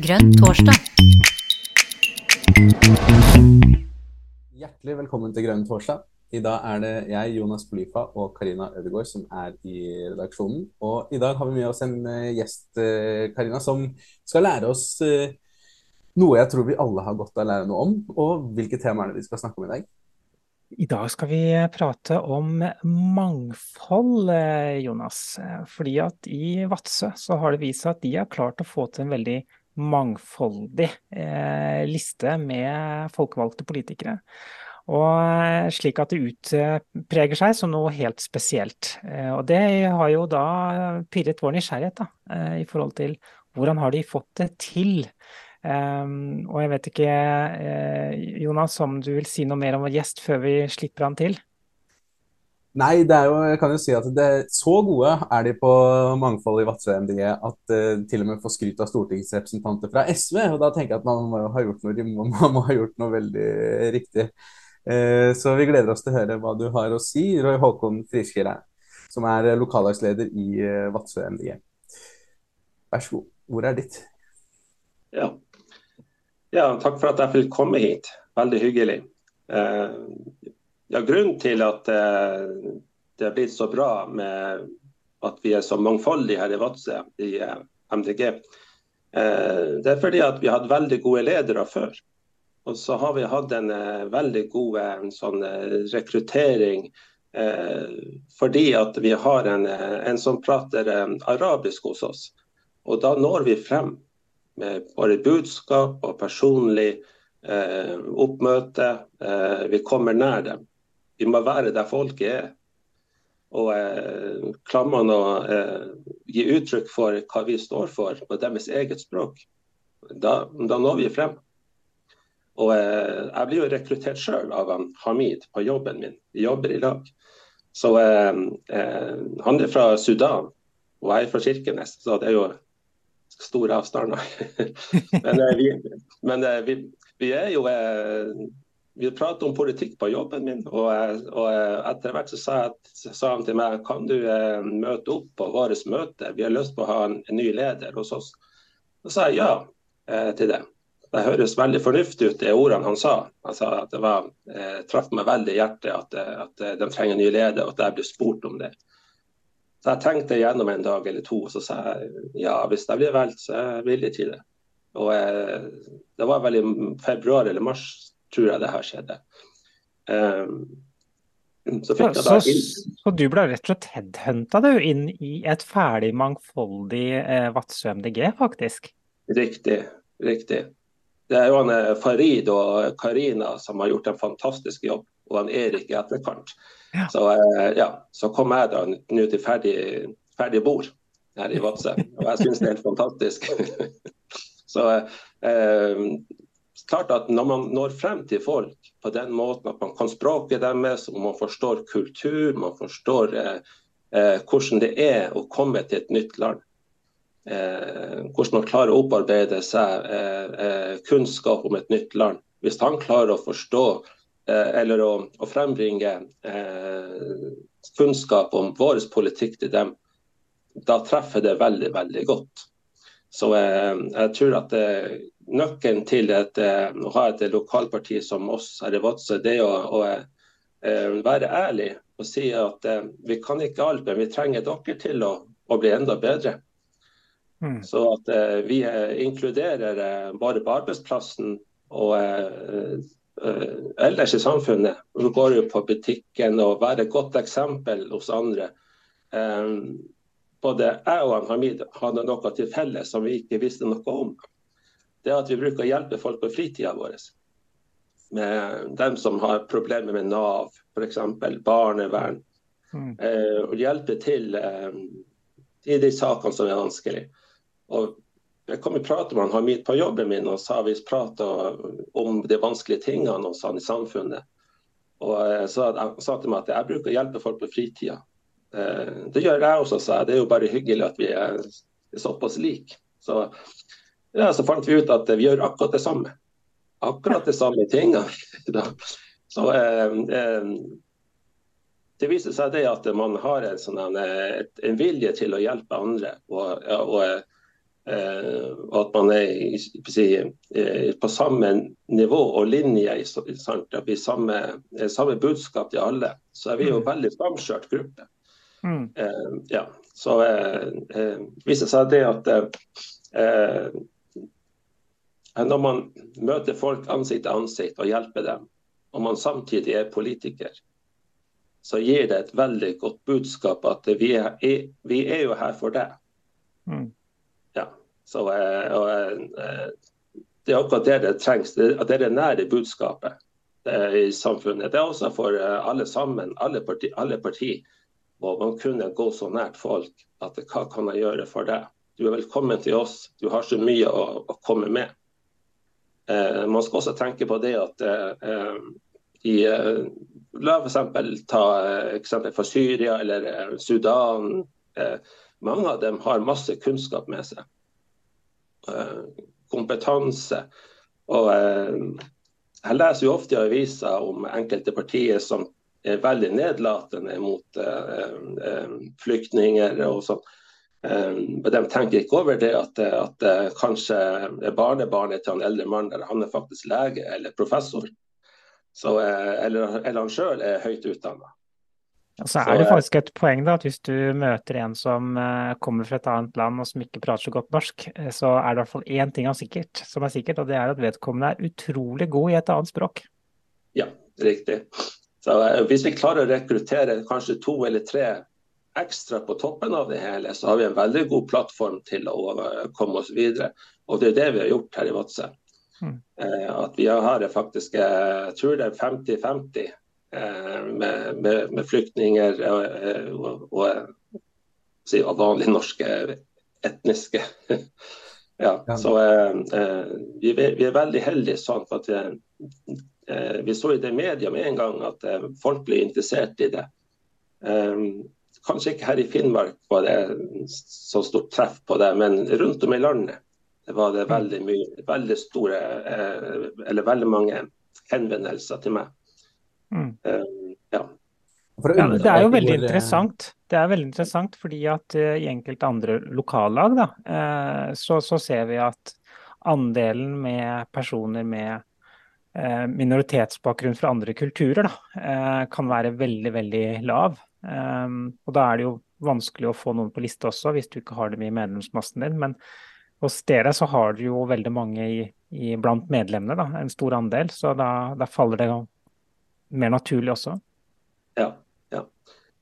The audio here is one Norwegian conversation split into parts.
Grønn torsdag. Hjertelig velkommen til Grønn torsdag. I dag er det jeg, Jonas Polifa og Karina Ødegaard som er i redaksjonen. Og i dag har vi med oss en eh, gjest, eh, Karina, som skal lære oss eh, noe jeg tror vi alle har godt av å lære noe om. Og hvilke temaer det vi skal snakke om i dag? I dag skal vi prate om mangfold, Jonas. Fordi at i Vadsø så har det vist seg at de har klart å få til en veldig mangfoldig eh, liste med folkevalgte politikere. Og eh, slik at det utpreger seg som noe helt spesielt. Eh, og det har jo da pirret vår nysgjerrighet da, i forhold til hvordan har de fått det til. Og jeg vet ikke, Jonas, om du vil si noe mer om vår gjest før vi slipper han til? Nei, det er jo, jeg kan jo si at det, så gode er de på mangfold i Vadsø MDG at uh, til og med får skryt av stortingsrepresentanter fra SV. Og da tenker jeg at man må ha gjort noe, man må ha gjort noe veldig riktig. Uh, så vi gleder oss til å høre hva du har å si, Roy Håkon Friskere, som er lokallagsleder i uh, Vadsø MDG. Vær så god, ordet er ditt. Ja, ja, takk for at jeg fikk komme hit. Veldig hyggelig. Eh, ja, grunnen til at eh, det har blitt så bra med at vi er så mangfoldige her i Vadsø i eh, MDG, det er fordi at vi har hatt veldig gode ledere før. Og så har vi hatt en veldig god sånn, rekruttering fordi at vi har en, en som prater arabisk hos oss. Og da når vi frem med våre budskap og personlig eh, oppmøte. Eh, vi kommer nær dem. Vi må være der folket er. Og eh, klarer man å eh, gi uttrykk for hva vi står for på deres eget språk, da, da når vi frem. Og eh, Jeg blir jo rekruttert sjøl av Hamid på jobben min. Vi jobber i lag. Så eh, Han er fra Sudan, og jeg er fra Kirkenes. Så det er jo store avstander. men, eh, vi, men eh, vi, vi, er jo eh, Vi prater om politikk på jobben min, og, og etter hvert så sa, jeg, sa, han til meg kan du møte opp på vårt møte, vi har lyst på å ha en, en ny leder hos oss. Da sa jeg ja til det. Det høres veldig fornuftig ut, de ordene han sa. Han sa at det var, eh, traff meg veldig i hjertet at, at de trenger en ny leder, og at jeg ble spurt om det. Så jeg tenkte gjennom en dag eller to, og så sa jeg ja, hvis jeg blir valgt, så er jeg villig til det. Og eh, Det var vel i februar eller mars, tror jeg det her skjedde. Um, så, jeg så, så, du ble rett og slett headhunta inn i et ferdig, mangfoldig eh, Vadsø MDG, faktisk? Riktig. Riktig. Det er jo han eh, Farid og Karina som har gjort en fantastisk jobb, og han Erik i etterkant. Ja. Så, eh, ja, så kom jeg da nå til ferdig, ferdig bord her i Vadsø, og jeg syns det er helt fantastisk. så eh, klart at Når man når frem til folk på den måten at man kan språket deres, og man forstår kultur, man forstår eh, eh, hvordan det er å komme til et nytt land, eh, hvordan man klarer å opparbeide seg eh, kunnskap om et nytt land. Hvis han klarer å forstå Eh, eller å, å frembringe eh, kunnskap om vår politikk til dem, da treffer det veldig, veldig godt. Så eh, jeg tror at eh, nøkkelen til et, eh, å ha et lokalparti som oss her i Vadsø, det er å, å eh, være ærlig og si at vi kan ikke alt, men vi trenger dere til å, å bli enda bedre. Mm. Så at vi inkluderer bare på arbeidsplassen og Eh, ellers i samfunnet. Vi går jo på butikken og være et godt eksempel hos andre. Eh, både jeg og Hamid hadde noe til felles som vi ikke visste noe om. Det er at vi bruker å hjelpe folk på fritida vår. Med dem som har problemer med Nav, f.eks. barnevern. Mm. Eh, og hjelpe til i de sakene som er vanskelig. Og jeg kom i prat med Hamid på jobben min og sa vi prata om de vanskelige tingene hos han i samfunnet. Og så han sa til meg at jeg bruker å hjelpe folk på fritida. Eh, det gjør jeg også, sa jeg. Det er jo bare hyggelig at vi er såpass like. Så, ja, så fant vi ut at vi gjør akkurat det samme. Akkurat de samme tingene. Så eh, eh, det viser seg det at man har en, sånn, en, en vilje til å hjelpe andre. og, og Eh, og at man er si, eh, på samme nivå og linje, sant? vi samme, samme budskap til alle. Så er vi jo en mm. veldig samkjørt gruppe. Mm. Eh, ja. Så eh, viser seg det at eh, når man møter folk ansikt til ansikt og hjelper dem, og man samtidig er politiker, så gir det et veldig godt budskap at vi er, vi er jo her for deg. Mm. Så, eh, og, eh, det er akkurat det det trengs. Det, det er det nære budskapet eh, i samfunnet. Det er også for alle sammen, alle parti, alle parti, må man kunne gå så nært folk at hva kan jeg gjøre for deg? Du er velkommen til oss, du har så mye å, å komme med. Eh, man skal også tenke på det at eh, i eh, La f.eks. ta eksempel fra Syria eller Sudan. mange av dem har masse kunnskap med seg. Kompetanse. Og jeg leser jo ofte i aviser om enkelte partier som er veldig nedlatende mot flyktninger og sånn. Um, de tenker ikke over det at, at uh, kanskje barnebarnet til en eldre mann der han er faktisk lege eller professor. Så, uh, eller, eller, han sjøl er høyt utdanna. Så er det faktisk et poeng da, at hvis du møter en som kommer fra et annet land og som ikke prater så godt norsk, så er det i hvert fall én ting sikkert, som er sikkert, og det er at vedkommende er utrolig god i et annet språk. Ja, riktig. Så Hvis vi klarer å rekruttere kanskje to eller tre ekstra på toppen av det hele, så har vi en veldig god plattform til å komme oss videre. Og det er det vi har gjort her i Vadsø. Mm. At vi har faktisk, jeg tror det er 50-50 Eh, med, med, med, flyktninger og, og, og, si, og vanlige norske etniske. ja, så eh, vi, vi, er veldig heldige sånn at vi, vi så i det media med en gang at folk ble interessert i det. Kanskje ikke her i Finnmark var det så stort treff på det, men rundt om i landet var det veldig mye, veldig store, eller veldig mange henvendelser til meg. Mm. Uh, ja. ja. det er jo veldig interessant. Det er veldig interessant fordi at i enkelte andre lokallag da, så, så, ser vi at andelen med personer med minoritetsbakgrunn fra andre kulturer da, kan være veldig, veldig lav. Um, og da er det jo vanskelig å få noen på liste også, hvis du ikke har dem i medlemsmassen din. Men hos dere så har du jo veldig mange i, i blant medlemmene, da, en stor andel. Så da, da faller det mer naturlig også? Ja. ja.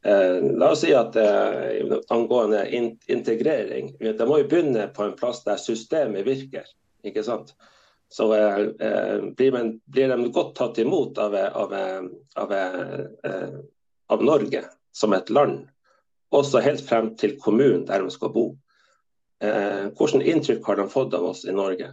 Eh, la oss si at eh, angående in integrering, det må jo begynne på en plass der systemet virker. ikke sant? Så eh, eh blir, man, blir, de godt tatt imot av, av, av, eh, av, Norge som et land, også helt frem til kommunen der de skal bo. Eh, hvordan inntrykk har de fått av oss i Norge?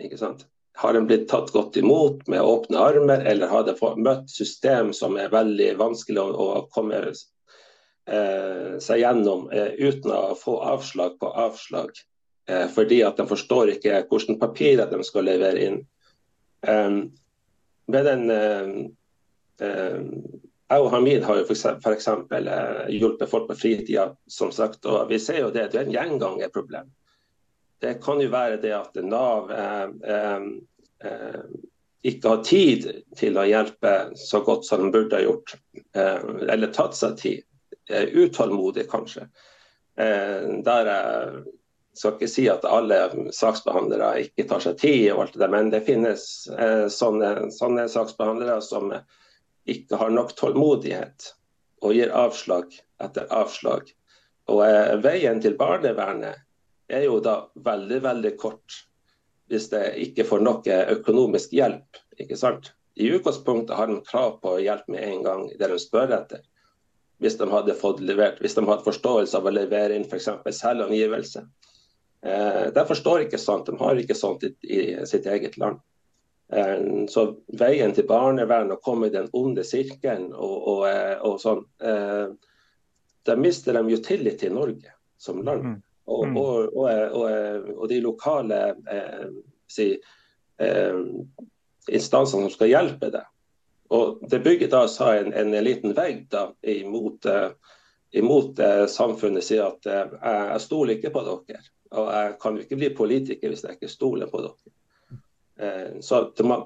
Ikke sant? Har de blitt tatt godt imot med åpne armer, eller har de møtt system som er veldig vanskelig å, å komme eh, seg gjennom eh, uten å få avslag på avslag? Eh, fordi at de forstår ikke hvilke papirer de skal levere inn. Um, med den eh, eh, jeg og Hamid har jo f.eks. Uh, hjulpet folk på fritida, som sagt. Og vi ser jo det, det er en gjengangerproblem. Det kan jo være det at Nav eh, eh, eh, ikke har tid til å hjelpe så godt som de burde ha gjort. Eh, eller tatt seg tid. utålmodig, kanskje. Eh, der jeg skal ikke si at alle saksbehandlere ikke tar seg tid, og alt det men det finnes eh, sånne, sånne saksbehandlere som ikke har nok tålmodighet og gir avslag etter avslag. Og Veien til barnevernet er jo da veldig, veldig kort hvis de ikke får noe økonomisk hjelp. ikke sant? I utgangspunktet har de krav på hjelp med en gang det de spør etter. Hvis de hadde fått levert, hvis de hadde forståelse av å levere inn f.eks. selvangivelse. Eh, de forstår ikke sånt, de har ikke sånt i, i sitt eget land. Eh, så veien til barnevern og komme i den onde sirkelen og, og, eh, og sånn, eh, da mister de jo tillit til Norge som land. Mm. Og, mm. og, de lokale eh, si, eh, instansene som skal hjelpe deg. Og Det bygger da en, en, liten vegg da, imot, eh, imot samfunnet. Sier at eh, jeg stoler ikke på dere. Og jeg kan jo ikke bli politiker hvis jeg ikke stoler på dere. Eh, så må,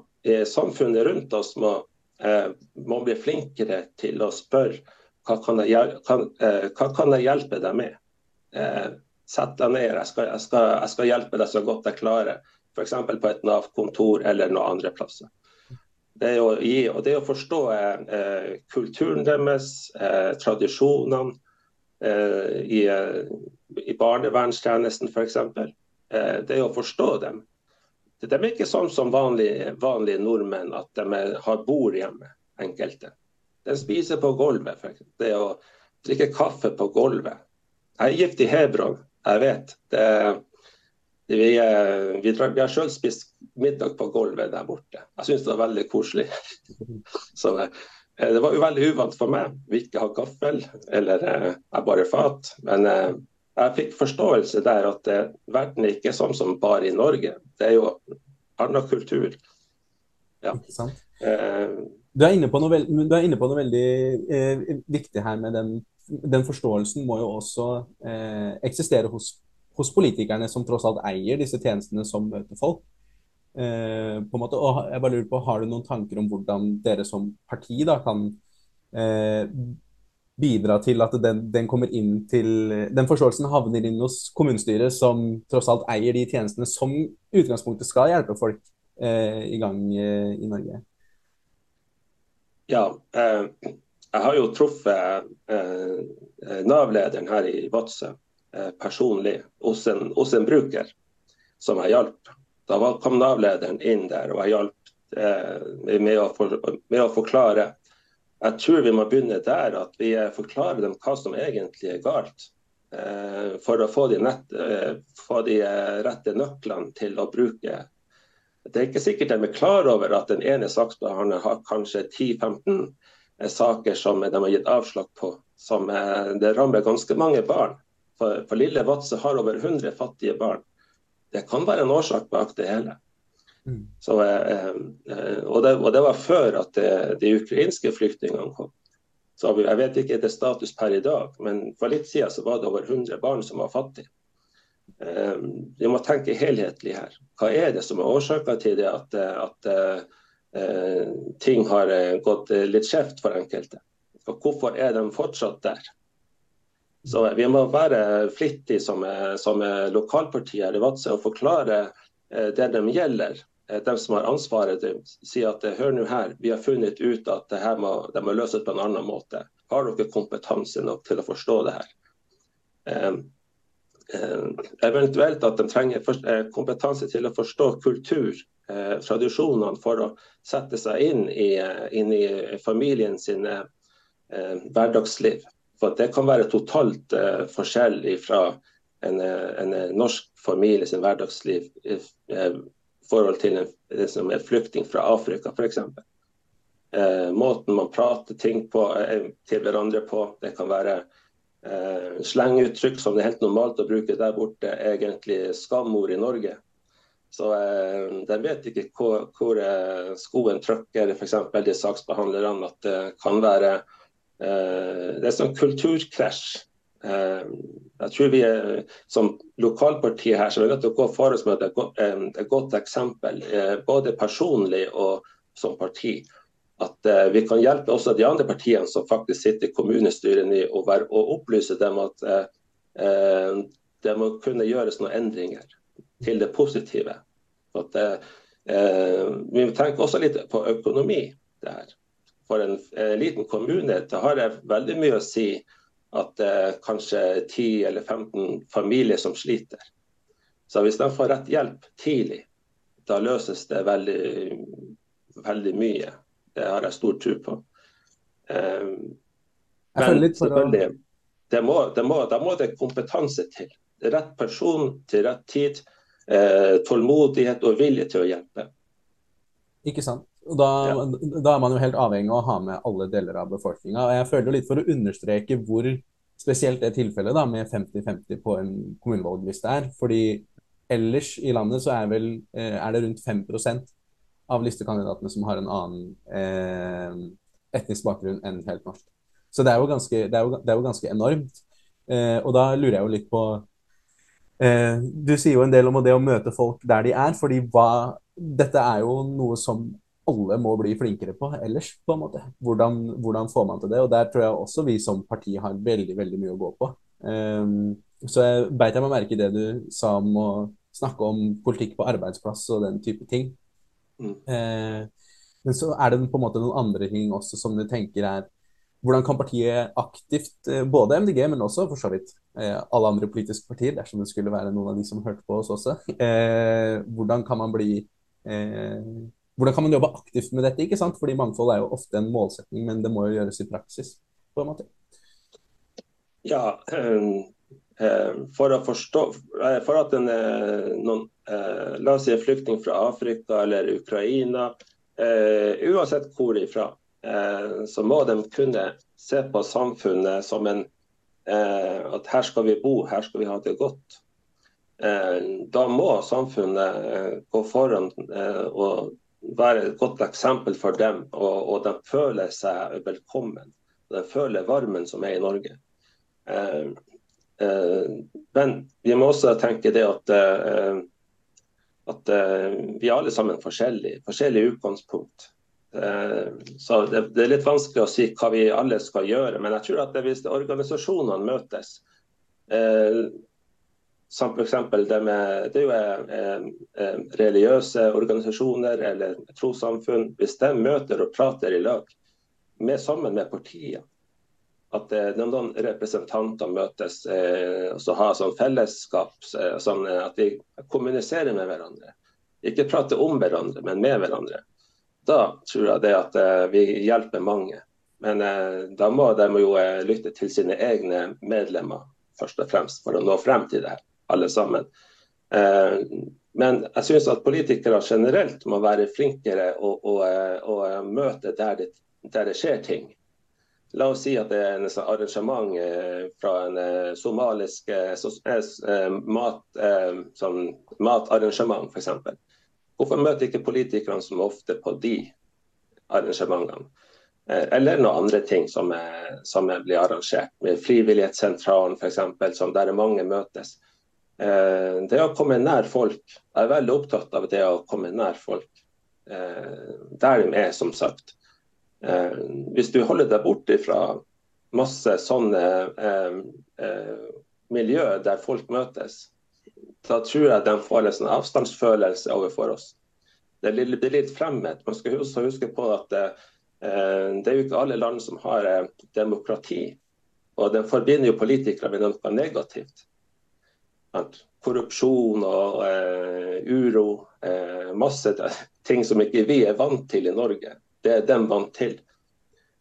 samfunnet rundt oss må, eh, må, bli flinkere til å spørre hva kan jeg, kan, eh, hva kan jeg hjelpe deg med. Sett deg ned, jeg skal, jeg, skal, jeg skal, hjelpe deg så godt jeg klarer. F.eks. på et Nav-kontor eller noen andre plasser. Det å, gi, og det å forstå eh, kulturen deres, eh, tradisjonene eh, i, i barnevernstjenesten f.eks. Eh, det å forstå dem. De er ikke sånn som vanlige, vanlige nordmenn, at de er, har bord hjemme, enkelte. De spiser på gulvet. Det å drikke kaffe på gulvet. Jeg er gift i Hebron, jeg vet. Det, vi, vi, vi, har selv spist middag på gulvet der borte. Jeg syns det var veldig koselig. Så eh, det var jo veldig uvant for meg. Vi ikke har gaffel, eller eh, jeg bare fat. Men eh, jeg fikk forståelse der at eh, verden er ikke sånn som bare i Norge. Det er jo annen kultur. Ja. Eh, du, er inne på noe, veld, er inne på noe veldig eh, viktig her med den, den, forståelsen må jo også eh, eksistere hos, hos, politikerne som tross alt eier disse tjenestene som møter folk. Eh, på en måte, og jeg bare lurer på, Har du noen tanker om hvordan dere som parti da kan eh, bidra til at den, den, kommer inn til Den forståelsen havner inn hos kommunestyret, som tross alt eier de tjenestene som utgangspunktet skal hjelpe folk eh, i gang eh, i Norge? Ja, eh, jeg har jo truffet eh, Nav-lederen her i Vadsø eh, personlig hos en, hos en, bruker som jeg hjalp. Da kom Nav-lederen inn der og jeg hjalp eh, med med å forklare jeg tror vi må begynne der, at vi forklarer dem hva som egentlig er galt. Eh, for å få de, nett, eh, få de, eh, rette nøklene til å bruke. Det er ikke sikkert de er klar over at den ene saksbehandleren har kanskje 10-15 saker som de har gitt avslag på. Som det rammer ganske mange barn. For, for lille Vadsø har over 100 fattige barn. Det kan være en årsak bak det hele. Mm. Så, eh, eh, og, det, og, det, var før at det, de ukrainske flyktningene kom. Så Jeg vet ikke det er status per i dag, men for litt siden så var det over 100 barn som var fattige. Eh, vi må tenke helhetlig her. Hva er det som er årsaka til det at, at uh, ting har gått litt skjevt for enkelte? Og hvorfor er de fortsatt der? Så Vi må være flittige som, som lokalpartier i Vadsø og forklare det de gjelder, Eh, de som har ansvaret, sier at hør nå her, vi har funnet ut at det her må, det må løses på en annen måte. Har dere kompetanse nok til å forstå det her? Eh, eh, eventuelt at de trenger eh, kompetanse til å forstå kultur, eh, tradisjonene, for å sette seg inn i, inn i familien sin eh, hverdagsliv. For det kan være totalt forskjellig fra en, en, norsk familie sin hverdagsliv forhold til en som er flyktning fra Afrika, f.eks. Eh, måten man prater ting på, eh, til hverandre på. Det kan være eh, slenguttrykk som det er helt normalt å bruke der borte, egentlig skamord i Norge. Så eh, de vet ikke hvor, hvor eh, skoen trykker, f.eks. de saksbehandlerne. At det kan være eh, Det er sånn kulturkrasj jeg tror vi er, som lokalparti her så er vi nødt til å gå for oss med et godt, eksempel, eh, både personlig og som parti. At eh, vi kan hjelpe også de andre partiene som faktisk sitter i kommunestyrene og, og opplyse dem at eh, det må kunne gjøres noen endringer til det positive. At, eh, vi tenker også litt på økonomi. det her. For en liten kommune det har det veldig mye å si at det er kanskje 10 eller 15 familier som sliter. Så hvis de får rett hjelp tidlig, da løses det veldig, veldig mye. Det har jeg stor tro på. Um, men selvfølgelig, det må, det må, da må det kompetanse til. Rett person til rett tid. Eh, tålmodighet og vilje til å hjelpe. Ikke sant. Da, ja. da, er man jo helt avhengig av å ha med alle deler av befolkninga. Jeg føler litt for å understreke hvor spesielt det tilfellet da, med 50-50 på en kommunevalgliste er. Fordi ellers i landet så er, vel, eh, er det rundt 5% av listekandidatene som har en annen eh, etnisk bakgrunn enn helt norsk. Så det er jo ganske, det er jo, det er jo ganske enormt. Eh, og da lurer jeg jo litt på Eh, du sier jo en del om det å møte folk der de er, fordi hva, dette er jo noe som alle må bli flinkere på ellers, på en måte. Hvordan, hvordan får man til det? Og der tror jeg også vi som parti har veldig, veldig mye å gå på. Um, så jeg beit jeg meg merke i det du sa om å snakke om politikk på arbeidsplass og den type ting. Mm. Eh, men så er det på en måte noen andre ting også som du tenker er Hvordan kan partiet aktivt, eh, både MDG, men også for så vidt eh, alle andre politiske partier, dersom det skulle være noen av de som hørte på oss også, eh, hvordan kan man bli eh, hvordan kan man jobbe aktivt med dette? ikke sant? Fordi mangfold er jo ofte en målsetning, men det må jo gjøres i praksis. på en måte. Ja, for, å forstå, for at en, noen, la oss si en flyktning fra Afrika eller Ukraina, uansett hvor ifra, så må de kunne se på samfunnet som en at her skal vi bo, her skal vi ha det godt. Da må samfunnet gå foran og være et godt eksempel for dem, og, og de føler seg velkommen. De føler varmen som er i Norge. Eh, eh, men vi må også tenke det at, eh, at eh, vi er alle sammen forskjellige. Forskjellige utgangspunkt. Eh, så det, det, er litt vanskelig å si hva vi alle skal gjøre. Men jeg tror at hvis organisasjonene møtes eh, som f.eks. det med det er jo eh, eh, religiøse organisasjoner eller trossamfunn. Hvis de møter og prater i lag med, sammen med partiet, at eh, noen representanter møtes eh, og har sånn fellesskap, eh, sånn eh, at de kommuniserer med hverandre. Ikke prater om hverandre, men med hverandre. Da tror jeg det at vi hjelper mange. Men da må de jo lytte til sine egne medlemmer først og fremst for å nå frem til det her alle sammen. Eh, men jeg syns at politikere generelt må være flinkere og, og, og møte der det, der det, skjer ting. La oss si at det er en sånn arrangement eh, fra en eh, somalisk mat, sånn matarrangement f.eks. Hvorfor møter ikke politikerne som ofte på de arrangementene? Eller noen andre ting som, som blir arrangert, med Frivillighetssentralen f.eks., der mange møtes. Eh, det å komme nær folk. Jeg er veldig opptatt av det å komme nær folk. Eh, der de er, som sagt. Eh, hvis du holder deg borte fra masse sånne miljø der folk møtes, da tror jeg de får en sånn avstandsfølelse overfor oss. Det blir litt fremmed. Man skal også huske på at det, det er jo ikke alle land som har demokrati. Og den forbinder jo politikere med noe negativt. Korrupsjon og eh, uro. Eh, masse ting som ikke vi er vant til i Norge. Det er dem vant til.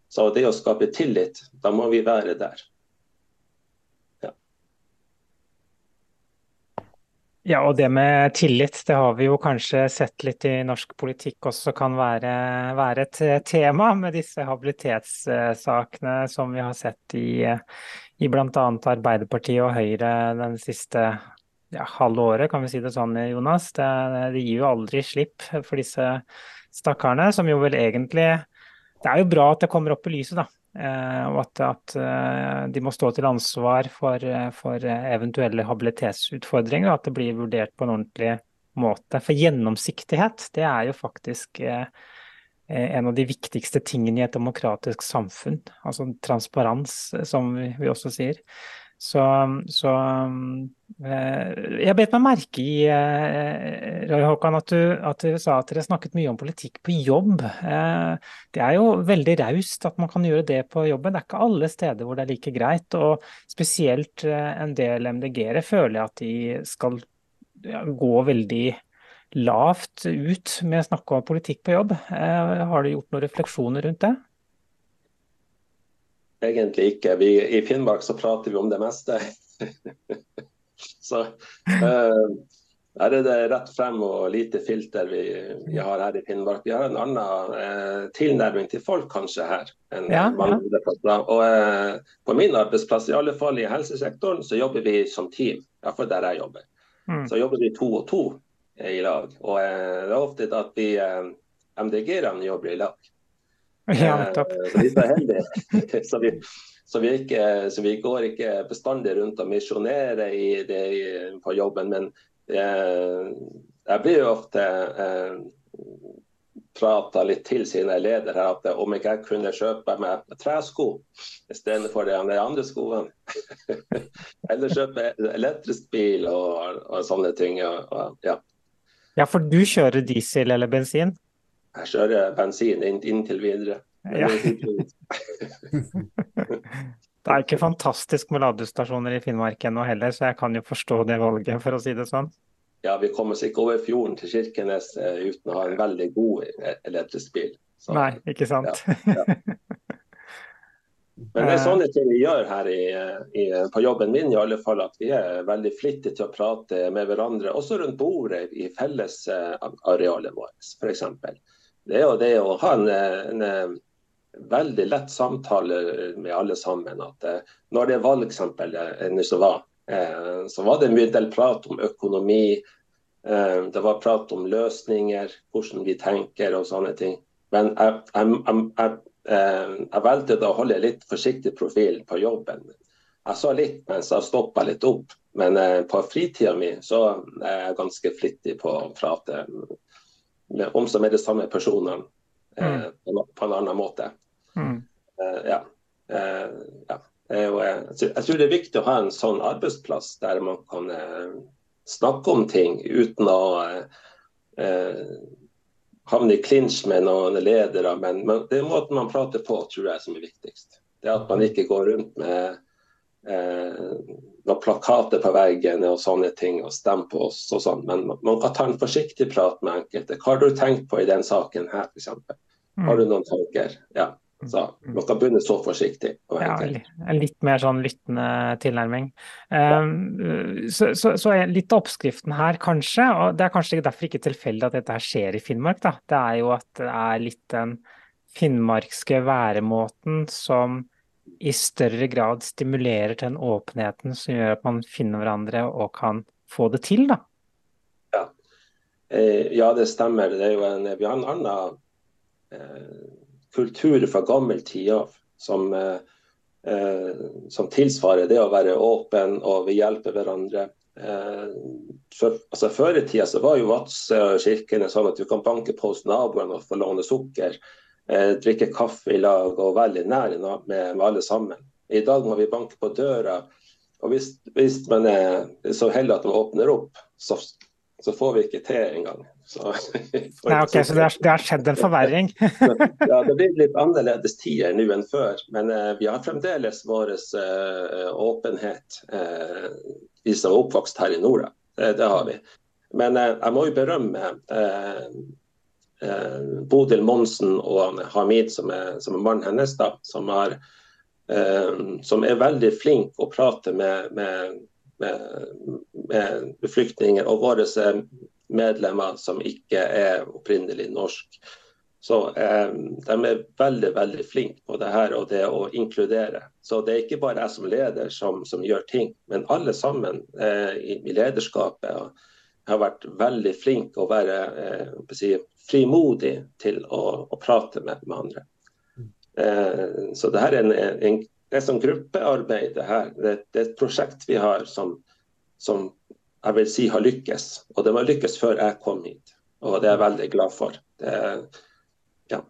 Så det å skape tillit, da må vi være der. Ja, og det med tillit, det har vi jo kanskje sett litt i norsk politikk også kan være, være et tema med disse habilitetssakene som vi har sett i, i bl.a. Arbeiderpartiet og Høyre den siste ja, halve året, kan vi si det sånn, Jonas. Det, det, gir jo aldri slipp for disse stakkarene, som jo vel egentlig Det er jo bra at det kommer opp i lyset, da. Eh, og at, at, eh, de må stå til ansvar for, for eventuelle habilitetsutfordringer, og at det blir vurdert på en ordentlig måte. For gjennomsiktighet, det er jo faktisk eh, en av de viktigste tingene i et demokratisk samfunn. Altså transparens, som vi også sier. Så, så eh, jeg bet meg merke i, eh, Roy Håkan, at du, at du, sa at dere snakket mye om politikk på jobb. Eh, det er jo veldig raust at man kan gjøre det på jobben. Det er ikke alle steder hvor det er like greit. Og spesielt en del MDG-ere føler jeg at de skal gå veldig lavt ut med å snakke om politikk på jobb. Har du gjort noen refleksjoner rundt det? Egentlig ikke. Vi, I Finnmark så prater vi om det meste. så uh, her er det rett frem og lite filter vi, vi har her i Finnmark. Vi har en annen uh, tilnærming til folk kanskje her enn ja, andre. Og uh, på min arbeidsplass, i alle fall i helsesektoren, så jobber vi som team. Iallfall der jeg jobber. Mm. Så jobber vi to og to i lag. Og det er ofte at vi MDG-erne jobber i lag. Ja. Eh, så vi er heldige. så, vi, så, vi ikke, så, vi går ikke bestandig rundt og misjonerer i det på jobben. Men eh, jeg blir jo ofte eh, prata litt til sine ledere at om ikke jeg kunne kjøpe meg tresko istedenfor de andre skoene. Eller kjøpe elektrisk bil og, og sånne ting. Og, og, ja. ja, for du kjører diesel eller bensin? Jeg kjører bensin inntil videre. Ja. det er ikke fantastisk med ladestasjoner i Finnmark ennå heller, så jeg kan jo forstå det valget, for å si det sånn. Ja, vi kommer oss ikke over fjorden til Kirkenes uh, uten å ha en veldig god e-, elektrisk bil. Så, Nei, ikke sant. Ja, ja. Men det er sånne ting vi gjør her i, i, på jobben min, i alle fall, at vi er veldig flittige til å prate med hverandre, også rundt bordet i fellesarealet vårt, f.eks. Det er jo det å ha en, en veldig lett samtale med alle sammen. at eh, Når det valgeksempelet eh, som var, eh, så var det mye del prat om økonomi. Det var prat om løsninger, hvordan vi tenker og sånne ting. Men jeg, jeg, jeg, jeg valgte å holde litt forsiktig profil på jobben. Jeg sa litt mens jeg stoppa litt opp, men på fritida mi så er jeg ganske flittig på å prate om som er de samme personene mm. på en annen måte. Mm. Uh, ja. Uh, ja. Jo, jeg tror det er viktig å ha en sånn arbeidsplass der man kan snakke om ting uten å havne i klinsj med noen ledere. Men, men, det er måten man prater på, tror jeg som er viktigst. Det at man ikke går rundt med noen plakater på veggen og sånne ting og stemme på oss og sånn. Men man kan ta en forsiktig prat med enkelte. Hva har du tenkt på i den saken her, f.eks.? Har du noen tanker? Ja. Så man kan begynne så forsiktig. Ja, litt mer sånn lyttende tilnærming. Um, så, så, så, litt av oppskriften her, kanskje, og det er kanskje derfor ikke tilfeldig at dette her skjer i Finnmark, da. Det er jo at det er litt den finnmarkske væremåten som i større grad stimulerer til den åpenheten som gjør at man finner hverandre og kan få det til, da. Ja, eh, ja det stemmer. Det er jo en, vi har en annen eh, kultur fra gammel tid av som, eh, eh, som, tilsvarer det å være åpen og vi hjelper hverandre. Eh, for, altså, før i tida så var jo Vadsø og Kirkene sånn at du kan banke på hos naboen og få låne sukker. Eh, drikke kaffe i lag og veldig nær med, med, alle sammen. I dag må vi banke på døra. Og hvis, hvis man er så heldig at man åpner opp, så, så får vi ikke til engang. Så, Nei, okay, så det har, det har, skjedd en forverring? ja, det blir litt annerledes tider nå enn før. Men eh, vi har fremdeles vår eh, åpenhet, eh, vi som er oppvokst her i nord. Det, det, har vi. Men jeg må jo berømme Bodil Monsen og Hamid, som er, som er mannen hennes, da, som, har, som, er veldig flink å prate med, med, med, med flyktninger og våre medlemmer som ikke er opprinnelig norsk. Så eh, de er veldig veldig flinke på det her og det å inkludere. Så det er ikke bare jeg som leder som, som gjør ting, men alle sammen eh, i, i, lederskapet har vært veldig flinke å være eh, frimodig til å, å prate med, med andre. Eh, så det her er en, en, en som gruppearbeid. Det, her. Det, det, er et prosjekt vi har som, som jeg vil si har lykkes. Og det var lykkes før jeg kom hit, og det er jeg veldig glad for. Det, ja.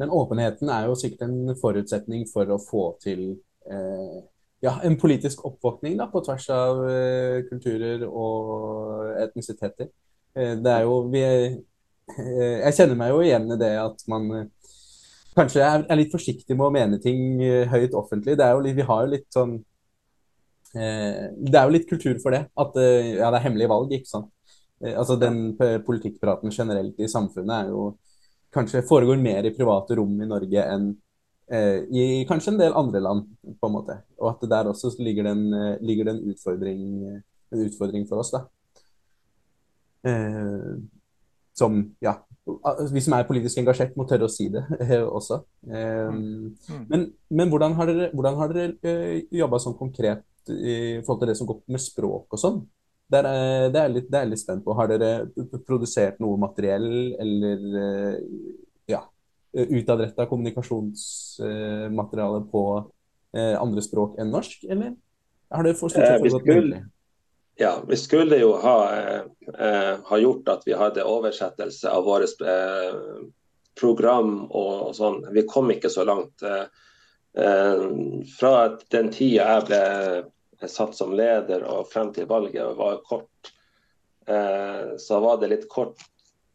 Den åpenheten er jo sikkert en forutsetning for å få til eh, ja, en politisk oppvåkning da, på tvers av eh, kulturer og etnisiteter. Eh, det er jo vi, Jeg kjenner meg jo igjen i det at man eh, kanskje er, er, litt forsiktig med å mene ting eh, høyt offentlig. Det er jo, vi har jo litt sånn Eh, det er jo litt kultur for det. At eh, ja, det er hemmelige valg, ikke sant. Eh, altså Den politikkpraten generelt i samfunnet er jo kanskje foregår mer i private rom i Norge enn i kanskje en del andre land, på en måte. Og at det der også ligger det en, ligger det en, utfordring, en utfordring for oss, da. Som ja, vi som er politisk engasjert, må tørre å si det også. Mm. Mm. Men, men, hvordan har dere, hvordan har dere jobba sånn konkret i forhold til det som går med språk og sånn. Det er, det, er litt, det er litt spent på. Har dere produsert noe materiell eller eh, ja, utadretta kommunikasjonsmateriale på eh, andre språk enn norsk, eller har dere forstått sett foregått muntlig? Ja, vi skulle jo ha, eh, ha, gjort at vi hadde oversettelse av våre eh, program og, og, sånn. Vi kom ikke så langt. Eh, fra den tida jeg ble satt som leder og frem til valget var kort, så var det litt kort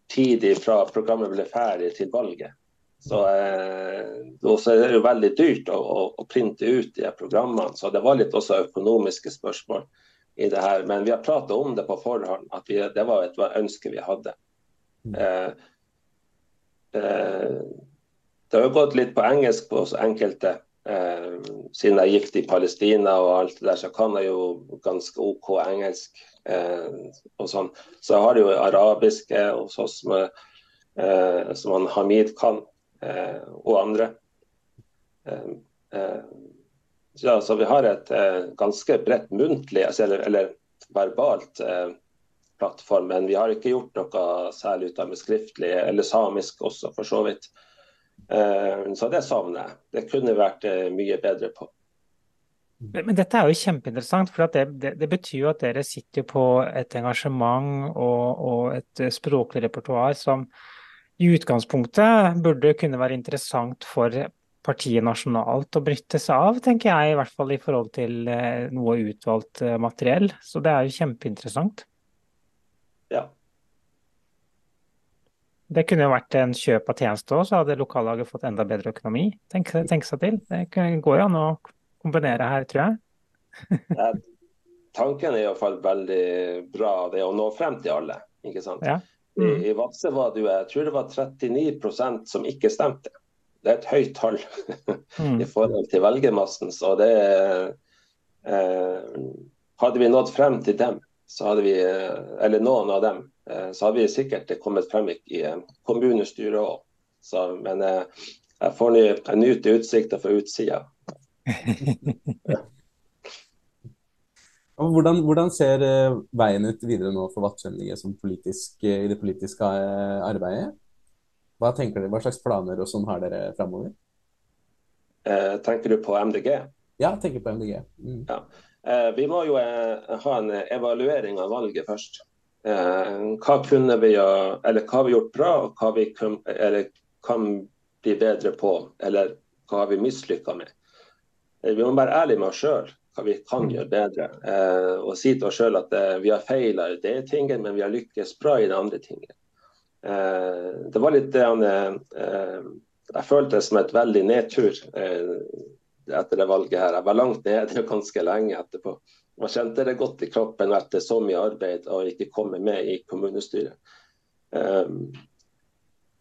tid fra programmet ble ferdig til valget. Så, eh, så er det jo veldig dyrt å, å, å, printe ut de programmene. Så det var litt også økonomiske spørsmål i det her. Men vi har pratet om det på forhånd, at vi, det var et ønske vi hadde. Mm. Eh, eh, det har gått litt på engelsk på enkelte. Eh, siden jeg er gift i Palestina og alt det der, så kan jeg jo ganske OK engelsk. Eh, og sånn. Så jeg har jo arabiske hos oss med, eh, som han Hamid kan. Eh, og andre. Eh, eh, så vi har et ganske bredt muntlig, altså, eller, eller verbalt plattform, men vi har ikke gjort noe særlig ut av med skriftlig, eller samisk også, for så vidt. Så det savner jeg. Det kunne vært mye bedre på. Men dette er jo kjempeinteressant, for det, det, det, betyr jo at dere sitter på et engasjement og, og et språklig repertoar som i utgangspunktet burde kunne være interessant for partiet nasjonalt å brytte seg av, tenker jeg, i hvert fall i forhold til eh, noe utvalgt eh, materiell. Så det er jo kjempeinteressant. Ja. Det kunne jo vært en kjøp av tjeneste òg, så hadde lokallaget fått enda bedre økonomi. Tenk, tenk seg til. Det går jo an å kombinere her, tror jeg. ja, tanken er iallfall veldig bra, det å nå frem til alle. ikke sant? Ja. Mm. I, I Vadsø var det jo, jeg tror det var 39% som ikke stemte. Det er et høyt tall mm. i forhold til velgermassen. Så det eh, Hadde vi nådd frem til dem, så hadde vi, eller noen av dem, eh, så hadde vi sikkert kommet frem i kommunestyret òg. Men eh, jeg får nyte utsikta fra utsida. Hvordan, hvordan, ser eh, veien ut videre nå for Vadsø politisk, eh, i det politiske eh, arbeidet? Hva tenker dere, hva slags planer og sånn har dere framover? Eh, tenker du på MDG? Ja, jeg tenker på MDG. Mm. Ja. Eh, vi må jo eh, ha en evaluering av valget først. hva kunne vi eller hva har vi gjort bra, og hva vi kan, kan bli bedre på, eller hva har vi mislykka med? vi må være ærlige med oss sjøl hva vi kan mm. gjøre bedre. Eh, og si til oss sjøl at eh, vi har feila i det tinget, men vi har lykkes bra i det andre tinget. Eh, det var litt det han eh, Jeg følte det som et veldig nedtur eh, etter det valget her. Jeg var langt nede ganske lenge etterpå. Man kjente det godt i kroppen etter så mye arbeid og ikke komme med i kommunestyret.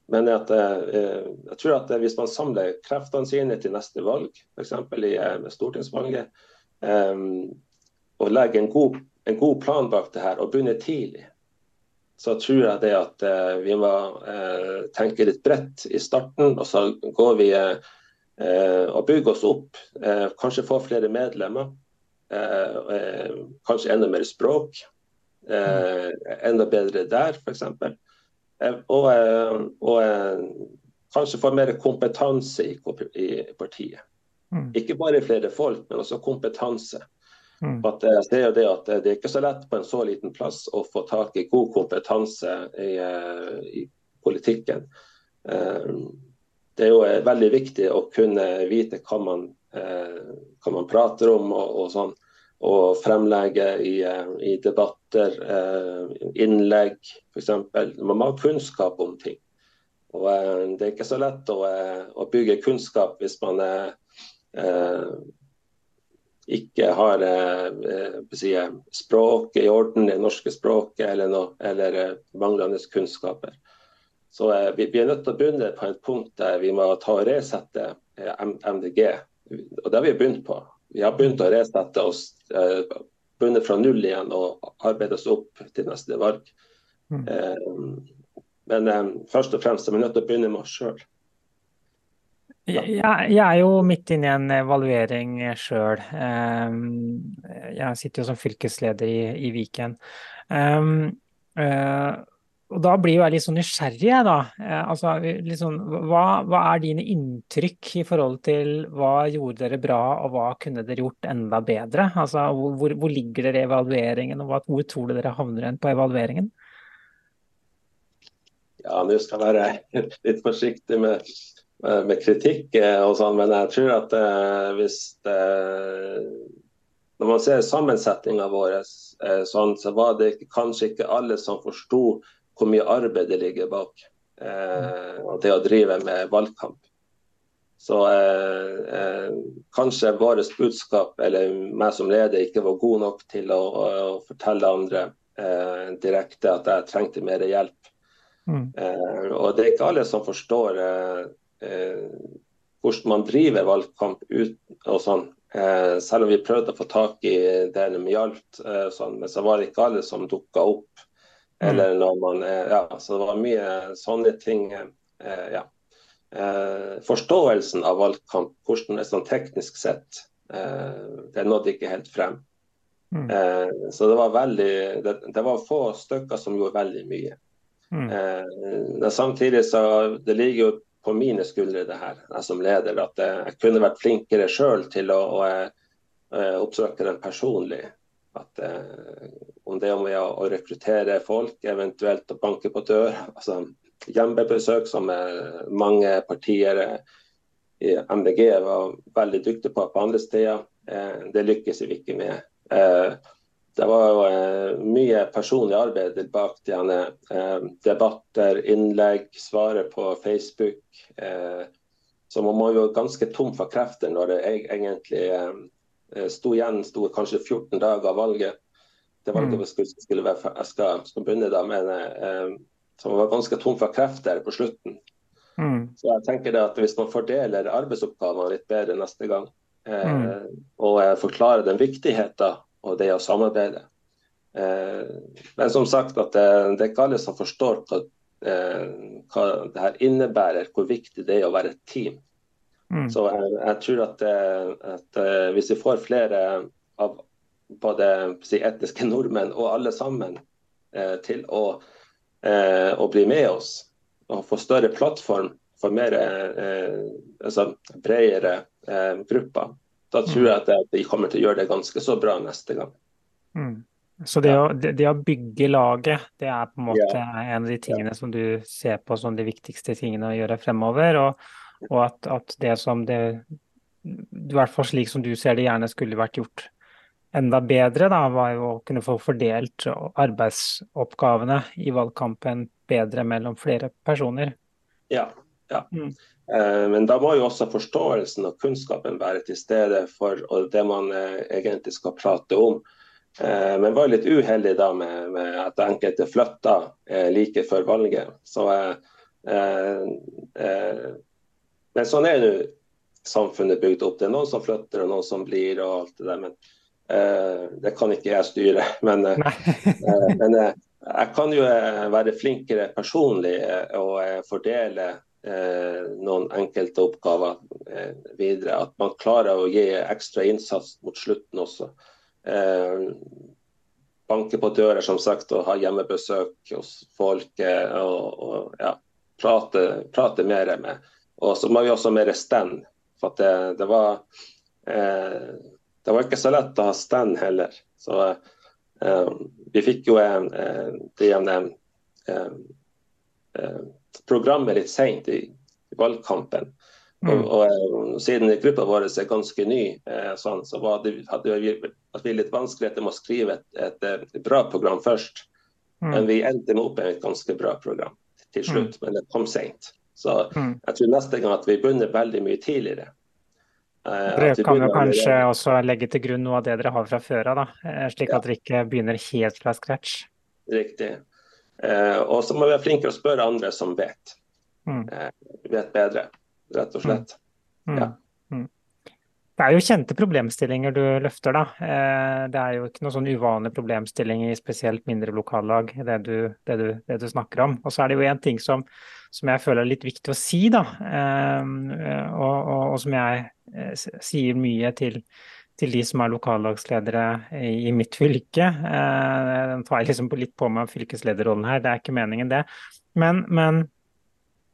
Men at, jeg tror at hvis man samler kreftene sine til neste valg, f.eks. i stortingsvalget, og legger en god, en god, plan bak det her og begynner tidlig, så tror jeg det at uh, vi må uh, tenke litt bredt i starten. Og så går vi uh, og bygger oss opp. kanskje få flere medlemmer. kanskje enda mer språk. enda bedre der, f.eks. Og, og kanskje få mer kompetanse i, i partiet. Mm. Ikke bare flere folk, men også kompetanse. Mm. At jeg ser jo det at det er ikke så lett på en så liten plass å få tak i god kompetanse i, eh, i politikken. Eh, det er jo eh, veldig viktig å kunne vite hva man, hva man prater om og, og sånn. Og fremlegge i, i debatter, innlegg f.eks. Man må ha kunnskap om ting. Og Det er ikke så lett å, å bygge kunnskap hvis man er Eh, ikke har eh, si, språket i orden, det norske språket, eller, noe, eller eh, manglende kunnskaper. Så vi, vi, er nødt til å begynne på et punkt der vi må ta og resette MDG. Og det har vi begynt på. Vi har begynt å resette oss, begynne fra null igjen og arbeide oss opp til neste valg. Mm. Men først og fremst er vi nødt til å begynne med oss sjøl. Jeg, jeg, er jo midt inne i en evaluering sjøl. Ehm, jeg sitter jo som fylkesleder i, i Viken. Um, uh, og da blir jo jeg litt sånn nysgjerrig, da. Eh, altså, liksom, hva, hva, er dine inntrykk i forhold til hva gjorde dere bra, og hva kunne dere gjort enda bedre? Altså, hvor, hvor ligger dere i evalueringen, og hvor tror du dere havner igjen på evalueringen? Ja, nå skal jeg være litt forsiktig med, med kritikk eh, og sånn, men jeg tror at eh, hvis det, Når man ser sammensetninga vår, eh, sånn, så var det kanskje ikke alle som forsto hvor mye arbeid det ligger bak eh, det å drive med valgkamp. Så eh, eh, kanskje vårt budskap, eller meg som leder, ikke var god nok til å, å fortelle andre eh, direkte at jeg trengte mer hjelp. Mm. Eh, og det er ikke alle som forstår eh, hvordan man driver valgkamp ut og sånn. selv om vi prøvde å få tak i det de gjaldt, sånn, men så var det ikke alle som dukka opp. Mm. Eller når man Ja, så det var mye sånne ting. Eh, ja. Eh, forståelsen av valgkamp, hvordan det er sånn teknisk sett, eh, det nådde ikke helt frem. Mm. Eh, så det var veldig det, det, var få stykker som gjorde veldig mye. Mm. Eh, samtidig så det ligger jo på mine skuldre det her, jeg som leder, at jeg kunne vært flinkere sjøl til å, å, å oppsøke den personlig. At, eh, om det er med å, å rekruttere folk, eventuelt å banke på dør. altså Hjemmebesøk, som mange partier i MDG var veldig dyktige på på andre steder. Eh, det lykkes vi ikke med. Eh, det var jo eh, mye personlig arbeid bak de debatter, innlegg, svare på Facebook. Så man må jo ganske tom for krefter når det egentlig sto igjen sto kanskje 14 dager av valget. Det valget mm. skulle, skulle være, jeg skal, skal begynne da, men som var ganske tom for krefter på slutten. Mm. Så jeg tenker det at Hvis man fordeler arbeidsoppgavene litt bedre neste gang, eh, mm. og eh, forklarer den viktigheten og det å samarbeide eh, Men som sagt, at det, det, er ikke alle som forstår hva, eh, hva det her innebærer, hvor viktig det er å være et team. Mm. Så jeg, jeg, tror at, eh, at, eh, hvis vi får flere av både si, etniske nordmenn og alle sammen til å eh, å bli med oss og få større plattform for mer eh, altså bredere eh, grupper. Da tror jeg at de kommer til å gjøre det ganske så bra neste gang. Mm. Så det, å, det, det, å, bygge laget, det er på en måte ja. en av de tingene som du ser på som de viktigste tingene å gjøre fremover. Og, og at, at, det som det I hvert fall slik som du ser det gjerne skulle vært gjort enda bedre, da, var jo å kunne få fordelt arbeidsoppgavene i valgkampen bedre mellom flere personer. Ja, ja. Mm. Eh, men da må jo også forståelsen og kunnskapen være til stede for det man eh, egentlig skal prate om. Eh, men var litt uheldig da med, med at enkelte flytta like før valget. Så, eh, eh, men sånn er nå samfunnet bygd opp. Det er noen som flytter og noen som blir og alt det der. Men Eh, det kan ikke jeg styre, men, men jeg kan jo være flinkere personlig og fordele noen enkelte oppgaver videre. At man klarer å gi ekstra innsats mot slutten også. Banke på dører som sagt, og ha hjemmebesøk hos folk. og, og ja, prate, prate, mer med. Og så må vi også ha mer stand. For det, det var eh, det var ikke så lett å ha stand heller. Så eh, vi fikk jo eh, eh, eh, programmet litt seint i, valgkampen. Mm. Og, og, eh, siden gruppa vår er ganske ny, eh, sånn, så det, hadde vi, vi litt vanskeligheter med å skrive et, et, et bra program først. Mm. Men vi endte med opp med et ganske bra program til slutt, mm. men det kom seint. Så mm. jeg tror neste gang at vi begynner veldig mye tidligere. Eh, dere kan jo kanskje også legge til grunn noe av det dere har fra før av, eh, slik at dere ikke begynner helt fra scratch. Riktig. Eh, og så må vi være flinkere å spørre andre som vet. Mm. vet bedre, rett og slett. Mm. mm. Ja. Mm. Det er jo kjente problemstillinger du løfter, da. Det er jo ikke noen sånn uvanlig problemstilling i spesielt mindre lokallag, det du, det du, det du snakker om. Og så er det jo en ting som, som jeg føler er litt viktig å si, da. Og, og, og som jeg Eh, sier mye til, til de som er lokallagsledere i mitt fylke. Den tar jeg liksom litt på meg fylkeslederrollen her, det er ikke meningen det. Men, men,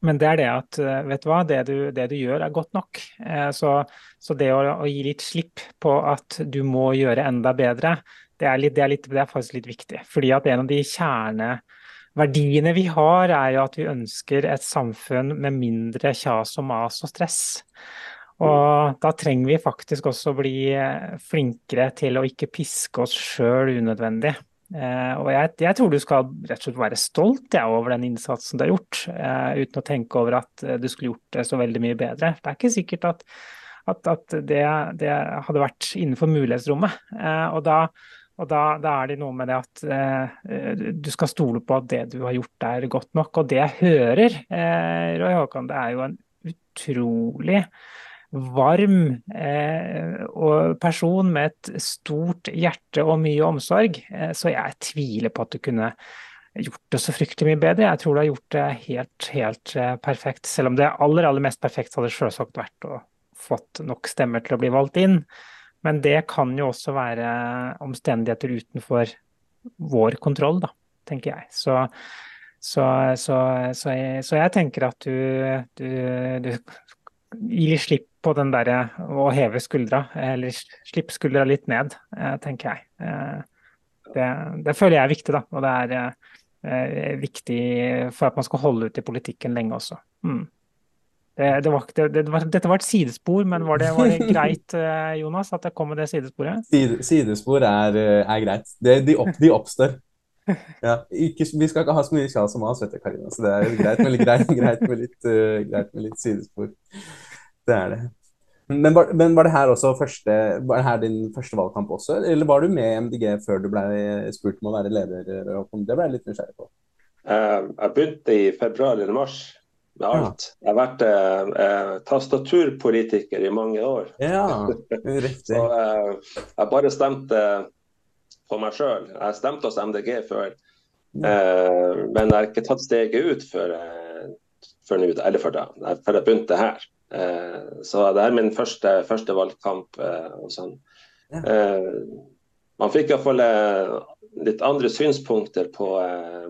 men det er det at vet du hva, det du, det du gjør er godt nok. Så, så det å, å, gi litt slipp på at du må gjøre enda bedre, det er, litt, det, er litt, det er, faktisk litt viktig. Fordi at en av de kjerneverdiene vi har, er jo at vi ønsker et samfunn med mindre kjas og mas og stress. Og da trenger vi faktisk også bli eh, flinkere til å ikke piske oss sjøl unødvendig. Eh, og jeg, jeg, tror du skal rett og slett være stolt ja, over den innsatsen du har gjort, eh, uten å tenke over at du skulle gjort det så veldig mye bedre. Det er ikke sikkert at, at, at det, det, hadde vært innenfor mulighetsrommet. og da, og da, da, er det noe med det at du skal stole på at det du har gjort er godt nok. Og det jeg hører, Roy Håkan, det er jo en utrolig varm eh, person med et stort hjerte og mye omsorg. Eh, så jeg tviler på at du kunne gjort det så fryktelig mye bedre. Jeg tror du har gjort det helt, helt eh, perfekt. Selv om det aller, aller mest perfekt hadde selvsagt vært å fått nok stemmer til å bli valgt inn. Men det kan jo også være omstendigheter utenfor vår kontroll, da, tenker jeg. Så, så, så, så jeg, jeg, tenker at du, du, du gir slipp på den derre å heve skuldra, eller slippe skuldra litt ned, eh, tenker jeg. Eh, det, det, føler jeg er viktig, da. Og det er eh, viktig for at man skal holde ut i politikken lenge også. Mm. Det, det var, var, dette var et sidespor, men var det, var greit, Jonas, at jeg kom med det sidesporet? Side, sidespor er, er greit. de, opp, de oppstår. Ja, ikke, vi skal ikke ha så mye kjas som oss, vet du, Karina. Så det er greit greit, greit med, litt, uh, greit med litt sidespor. Det er det. Men var, men var, det her også første, var det her din første valgkamp også, eller var du med i MDG før du ble spurt om å være leder? Det ble jeg litt nysgjerrig på. Uh, jeg begynte i februar eller mars med alt. Ja. Jeg har vært uh, tastaturpolitiker i mange år. Ja, riktig. Så uh, jeg bare stemte på meg sjøl. Jeg stemte hos MDG før, men jeg har ikke tatt steget ut før, før nå, eller før da, før jeg begynte her. Eh, så det er min første, første valgkamp. Eh, og sånn. Ja. Eh, man fikk iallfall litt andre synspunkter på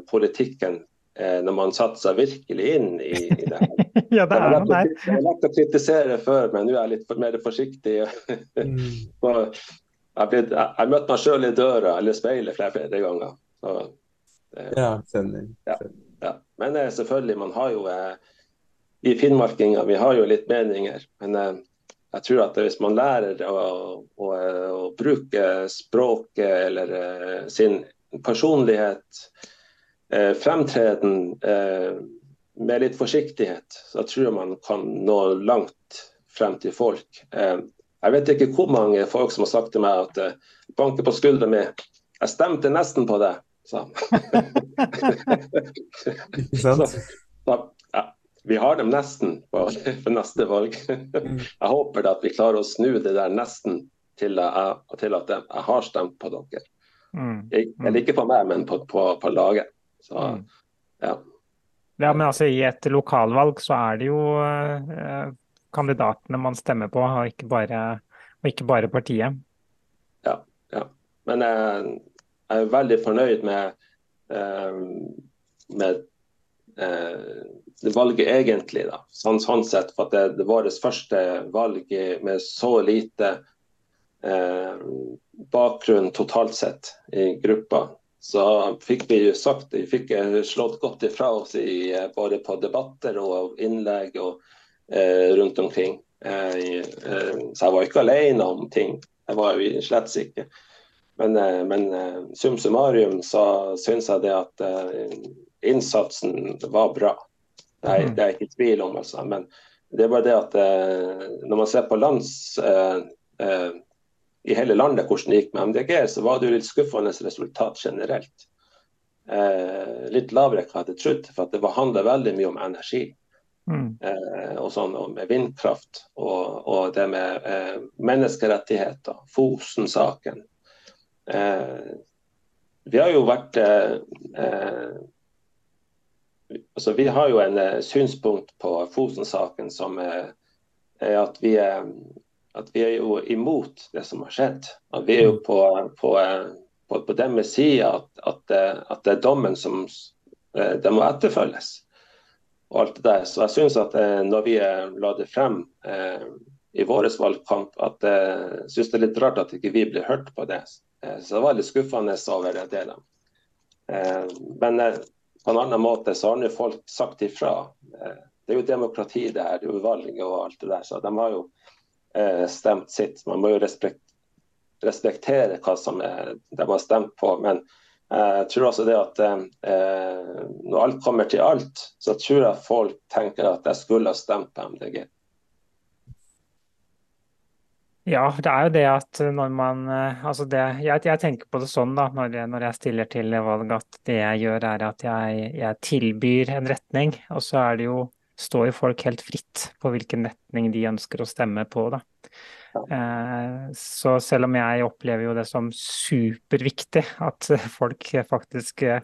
politikken når man satte seg virkelig inn i, i det her. ja, det er det. Det er lett å kritisere før, men nå er jeg litt mer forsiktig. mm. jeg, ble, jeg møtte meg sjøl i døra eller speilet flere, flere ganger. Så, ja, kjenner. Ja, ja. Men selvfølgelig, man har jo vi finnmarkinger vi har jo litt meninger. Men eh, jeg tror at hvis man lærer å, å, å bruke språket eller eh, sin personlighet, eh, fremtreden, med litt forsiktighet, så tror jeg man kan nå langt frem til folk. Jeg vet ikke hvor mange folk som har sagt til meg at banker banke på skuldra mi, jeg stemte nesten på det, sa så, så, vi har dem nesten på, for neste valg. Mm. Jeg håper at vi klarer å snu det der nesten til, jeg, til at jeg har stemt på dere. Jeg, Eller ikke på meg, men på, på, på laget. Så, mm. ja. ja. men altså I et lokalvalg så er det jo eh, kandidatene man stemmer på, og ikke bare, og ikke bare partiet. Ja, ja. Men jeg, jeg er veldig fornøyd med, eh, med eh, valget egentlig, da, sånn, sånn sett. For at det, det var vårt første valg med så lite eh, bakgrunn totalt sett i gruppa. Så fikk vi sagt, vi fikk eh, slått godt ifra oss i, eh, både på debatter og innlegg og eh, rundt omkring. Eh, eh, så jeg var ikke alene om ting. Jeg var jo slett ikke. Men, men sum summarum så syns jeg det at innsatsen var bra. Nei, mm. det er ikke tvil om. Altså. Men det er bare det at eh, når man ser på lands eh, eh, i hele landet hvordan det gikk med MDG, så var det jo litt skuffende resultat generelt. Eh, litt lavere enn jeg hadde trodd, for det handler veldig mye om energi. Mm. Eh, og sånn og med vindkraft og, og det med eh, menneskerettigheter, Fosen-saken. vi har jo vært altså, Vi har jo en uh, synspunkt på Fosen-saken som uh, er at vi, uh, at vi er jo imot det som har skjedd. At vi er jo på, på, på, på deres side at, at, at, det er dommen som det må etterfølges. Og alt det der. Så jeg syns at når vi la det frem eh, i vår valgkamp, at jeg syns det er litt rart at ikke vi blir hørt på det. Så det var litt skuffende over det. Eh, men på en annen måte så har nå folk sagt ifra. Eh, det er jo demokrati det her, det er jo valg og alt det der. Så de har jo eh, stemt sitt. Man må jo respektere hva som er, de har stemt på. Men jeg tror også det at når alt kommer til alt, så tror jeg folk tenker at jeg skulle ha stemt på MDG. Ja, det er jo det at når man eh, Altså det Jeg, jeg tenker på det sånn da, når når jeg stiller til valg, at det jeg gjør er at jeg, jeg tilbyr en retning. Og så er det jo står jo folk helt fritt på hvilken retning de ønsker å stemme på. da. Eh, så selv om jeg opplever jo det som superviktig at folk faktisk Eh,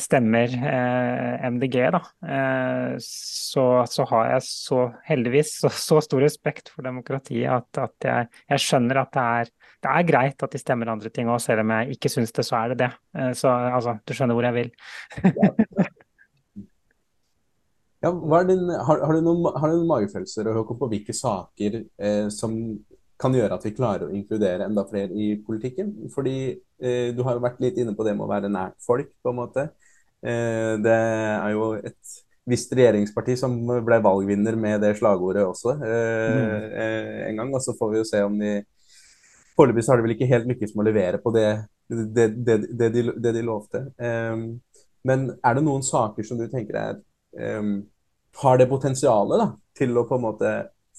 stemmer eh, MDG, da, eh, så, så, har jeg så heldigvis så, så stor respekt for demokratiet at, at jeg, jeg, skjønner at det er, det er, greit at de stemmer andre ting òg, selv om jeg ikke syns det, så er det det. Så altså, du skjønner hvor jeg vil. ja, din, har, har, du noen, noen, magefølelser Håkon, på hvilke saker eh, som kan gjøre at vi klarer å inkludere enda flere i politikken. Fordi eh, du har jo vært litt inne på det med å være nært folk, på en måte. Eh, det er jo et visst regjeringsparti som ble valgvinner med det slagordet også eh, mm. Eh, en gang. Og så får vi jo se om de Foreløpig har de vel ikke helt lykkes med å levere på det, det, det, det de, de, lovte. Eh, men er det noen saker som du tenker er eh, Har det potensialet da, til å på en måte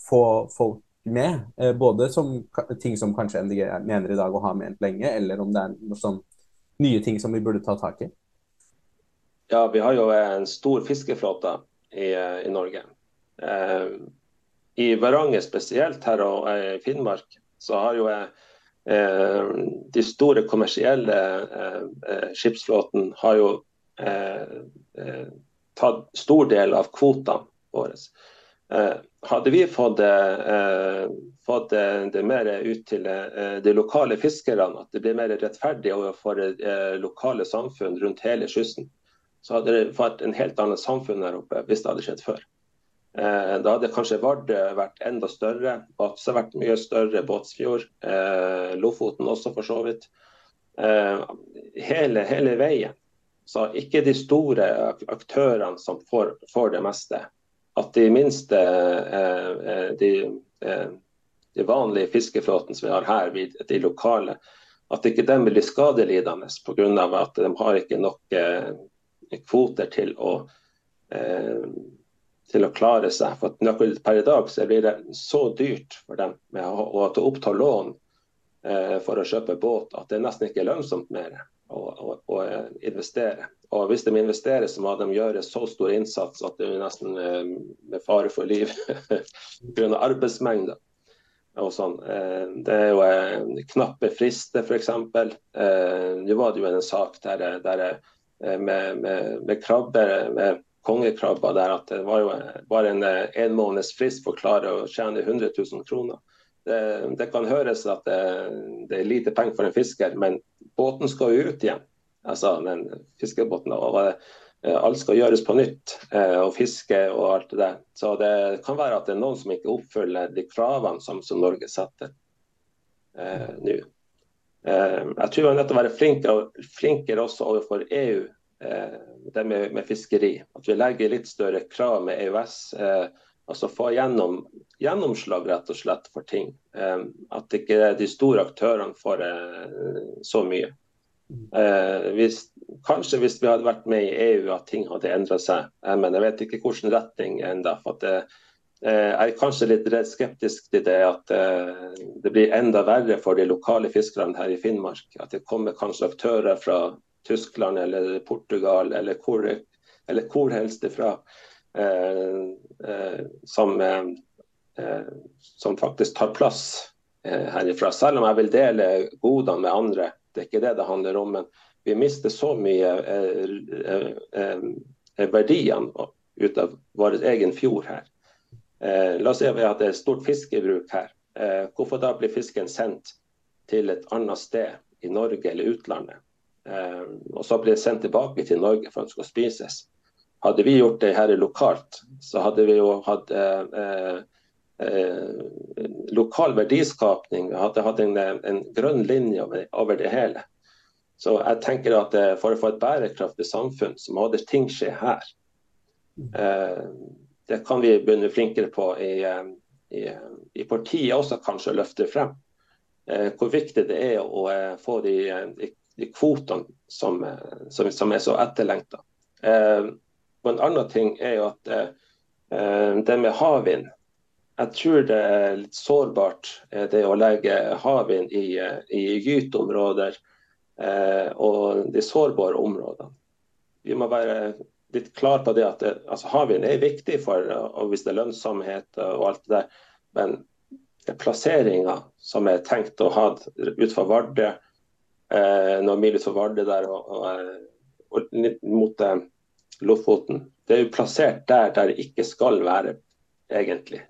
få folk med. Eh, både som ting som kanskje MDG mener i dag å ha ment lenge, eller om det er noe sånn nye ting som vi burde ta tak i. Ja, vi har jo en stor fiskeflåte i, eh, i Norge. Eh, I Varanger spesielt, her og i Finnmark, så har jo eh, de store kommersielle eh, skipsflåten har jo eh, tatt stor del av kvotene våre. Eh, hadde vi fått, eh, fått det mer ut til eh, de lokale fiskerne, at det blir mer rettferdig overfor lokale samfunn rundt hele kysten, så hadde det vært en helt annet samfunn her oppe hvis det hadde skjedd før. Da hadde kanskje Vardø vært enda større, Vadsø vært mye større, Båtsfjord, Lofoten også for så vidt. Hele, hele veien. Så ikke de store aktørene som får, får det meste at de minste, eh, eh, de, eh, de vanlige fiskeflåten som vi har her, de lokale, at ikke de blir skadelidende pga. at de har ikke nok kvoter til å, til å klare seg. For Per i dag blir det så dyrt for dem med å, å oppta lån for å kjøpe båt at det nesten ikke er lønnsomt mer å, å, å investere. Og hvis de investerer, så må de gjøre så stor innsats at det er nesten eh, med fare for liv pga. arbeidsmengde. Og sånn. Eh, det er jo eh, knappe frister, f.eks. Nå var det jo en sak der, der med, med, med, krabber, med kongekrabber, der at det var jo bare en en måneds frist for å klare å tjene 100 000 kroner. Det, det kan høres at det, det, er lite penger for en fisker, men båten skal jo ut igjen altså men fiskebåten. og eh, Alt skal gjøres på nytt, eh, og fiske og alt det der. Så det kan være at det er noen som ikke oppfyller de kravene som, som Norge setter eh, nå. Eh, jeg tror vi er nødt til å være flinkere, flinkere også overfor EU, eh, det med, med, fiskeri. At vi legger litt større krav med EØS. Eh, altså få gjennom, gjennomslag rett og slett for ting. at ikke de store aktørene får så mye. Eh, hvis, kanskje hvis vi hadde vært med i EU at ting hadde endra seg, eh, men jeg vet ikke hvilken retning ennå. Eh, jeg er kanskje litt skeptisk til det at eh, det blir enda verre for de lokale fiskerne her i Finnmark. At det kommer kanskje aktører fra Tyskland eller Portugal eller hvor, eller hvor helst ifra eh, eh, som, som faktisk tar plass herifra. Selv om jeg vil dele godene med andre det er ikke det det handler om. Men vi mister så mye eh, eh, eh verdiene ut av vår egen fjord her. Eh, la oss si at vi hadde et stort fiskebruk her. hvorfor da blir fisken sendt til et annet sted i Norge eller utlandet? og så blir det sendt tilbake til Norge for at den skal spises. Hadde vi gjort det her lokalt, så hadde vi jo hatt eh, eh, lokal verdiskapning. Vi hadde hatt en, en grønn linje over, det hele. Så jeg tenker at eh, for å få et bærekraftig samfunn, så må det ting skje her. Eh, det kan vi begynne flinkere på i, eh, i, i partiet også, kanskje å løfte frem. Eh, hvor viktig det er å få de, de, de kvotene som, som, som, er så etterlengta. Og en annen ting er jo at det med havvind jeg tror det er litt sårbart eh, det å legge havvind i, eh, i gyteområder eh, og de sårbare områdene. Vi må være litt klar på det at det, altså havvind er viktig for og hvis det er lønnsomhet og alt det der. Men er plasseringa som er tenkt å ha utenfor Vardø, eh, noen mil utenfor Vardø der og, og, og mot eh, Lofoten, det er jo plassert der der det ikke skal være, egentlig.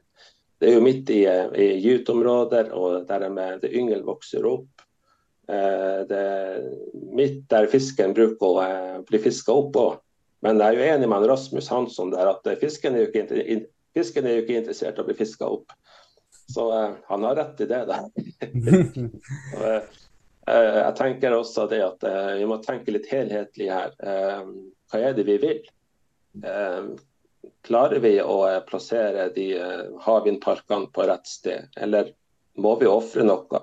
Det er jo midt i, i gyteområder, og der det yngel vokser opp. Eh, det er midt der fisken bruker å eh, bli fiska opp òg. Men jeg er jo enig med Rasmus Hansson der at fisken er jo ikke, fisken er jo ikke interessert i å bli fiska opp. Så han har rett i det. da. jeg tenker også det at vi må tenke litt helhetlig her. Hva er det vi vil? Klarer vi å eh, plassere de eh, havvindparkene på rett sted, eller må vi ofre noe?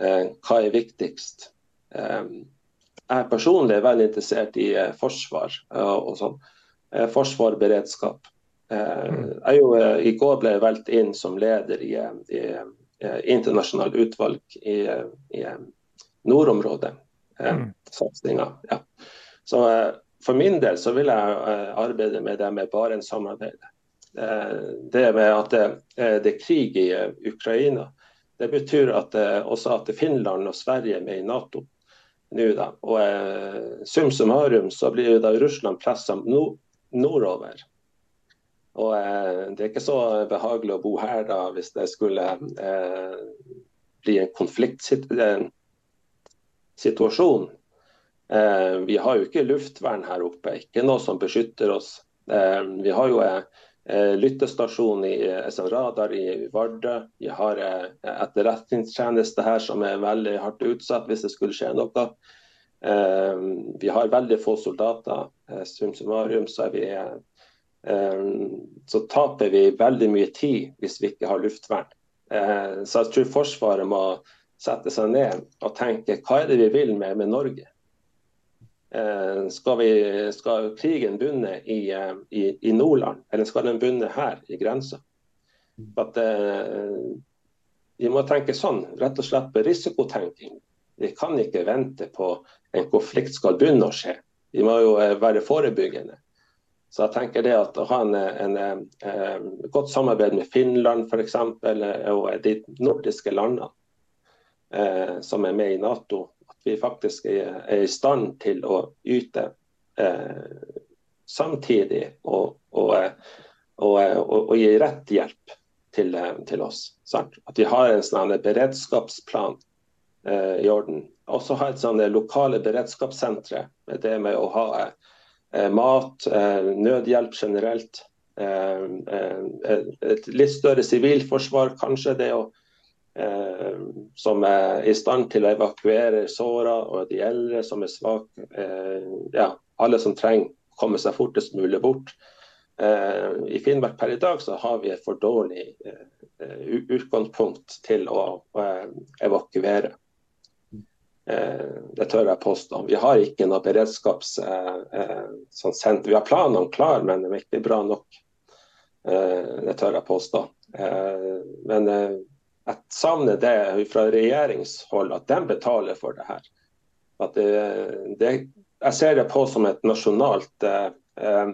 Eh, hva er viktigst? Jeg personlig er veldig interessert i forsvar og sånn. Forsvar, beredskap. Jeg jo, I går ble jeg valgt inn som leder i, i, i internasjonalt utvalg i, i nordområdet. Mm. Ja. Så for min del så vil jeg eh, arbeide med det med Barentssamarbeidet. Eh, det med at det, eh, det, er krig i Ukraina, det betyr at også at Finland og Sverige er med i Nato nå. da. Og sum summarum så blir jo da Russland pressa nordover. Og det er ikke så behagelig å bo her da hvis det skulle eh, bli en konfliktsituasjon vi har jo ikke luftvern her oppe, ikke noe som beskytter oss. Eh, vi har jo eh, lyttestasjon i SN Radar i Vardø. Vi har etterretningstjeneste her som er veldig hardt utsatt hvis det skulle skje noe. Vi har veldig få soldater. Sum summarum så, vi, så taper vi veldig mye tid hvis vi ikke har luftvern. Så jeg tror Forsvaret må sette seg ned og tenke hva er det vi vil med, med Norge. Eh, skal, vi, skal, krigen begynne i, eh, i, i, Nordland, eller skal den begynne her i grensa? At, eh, vi må tenke sånn, rett og slett på risikotenking. Vi kan ikke vente på en konflikt skal begynne å skje. Vi må jo eh, være forebyggende. Så jeg tenker det at å ha en, en, en, en godt samarbeid med Finland f.eks. og de nordiske landene eh, som er med i Nato, vi faktisk er, er i stand til å yte eh, samtidig og, og, og, og, gi rett hjelp til, til oss. Sant? At vi har en sånn beredskapsplan eh, i orden. Også ha et sånn lokale beredskapssentre med det med å ha eh, mat, eh, nødhjelp generelt. Eh, eh, et litt større sivilforsvar, kanskje. det å Eh, som er i stand til å evakuere såra, og de eldre som er svake. Eh, ja, alle som trenger å komme seg fortest mulig bort. Eh, I Finnmark per i dag så har vi et for dårlig utgangspunkt til å evakuere. Det tør jeg påstå. Vi har ikke noe beredskaps... Sånn vi har planene klare, men de er ikke bra nok. Det tør jeg påstå. Men jeg savner det fra regjeringshold, at de betaler for det her. Det, det, jeg ser det på som et nasjonalt eh,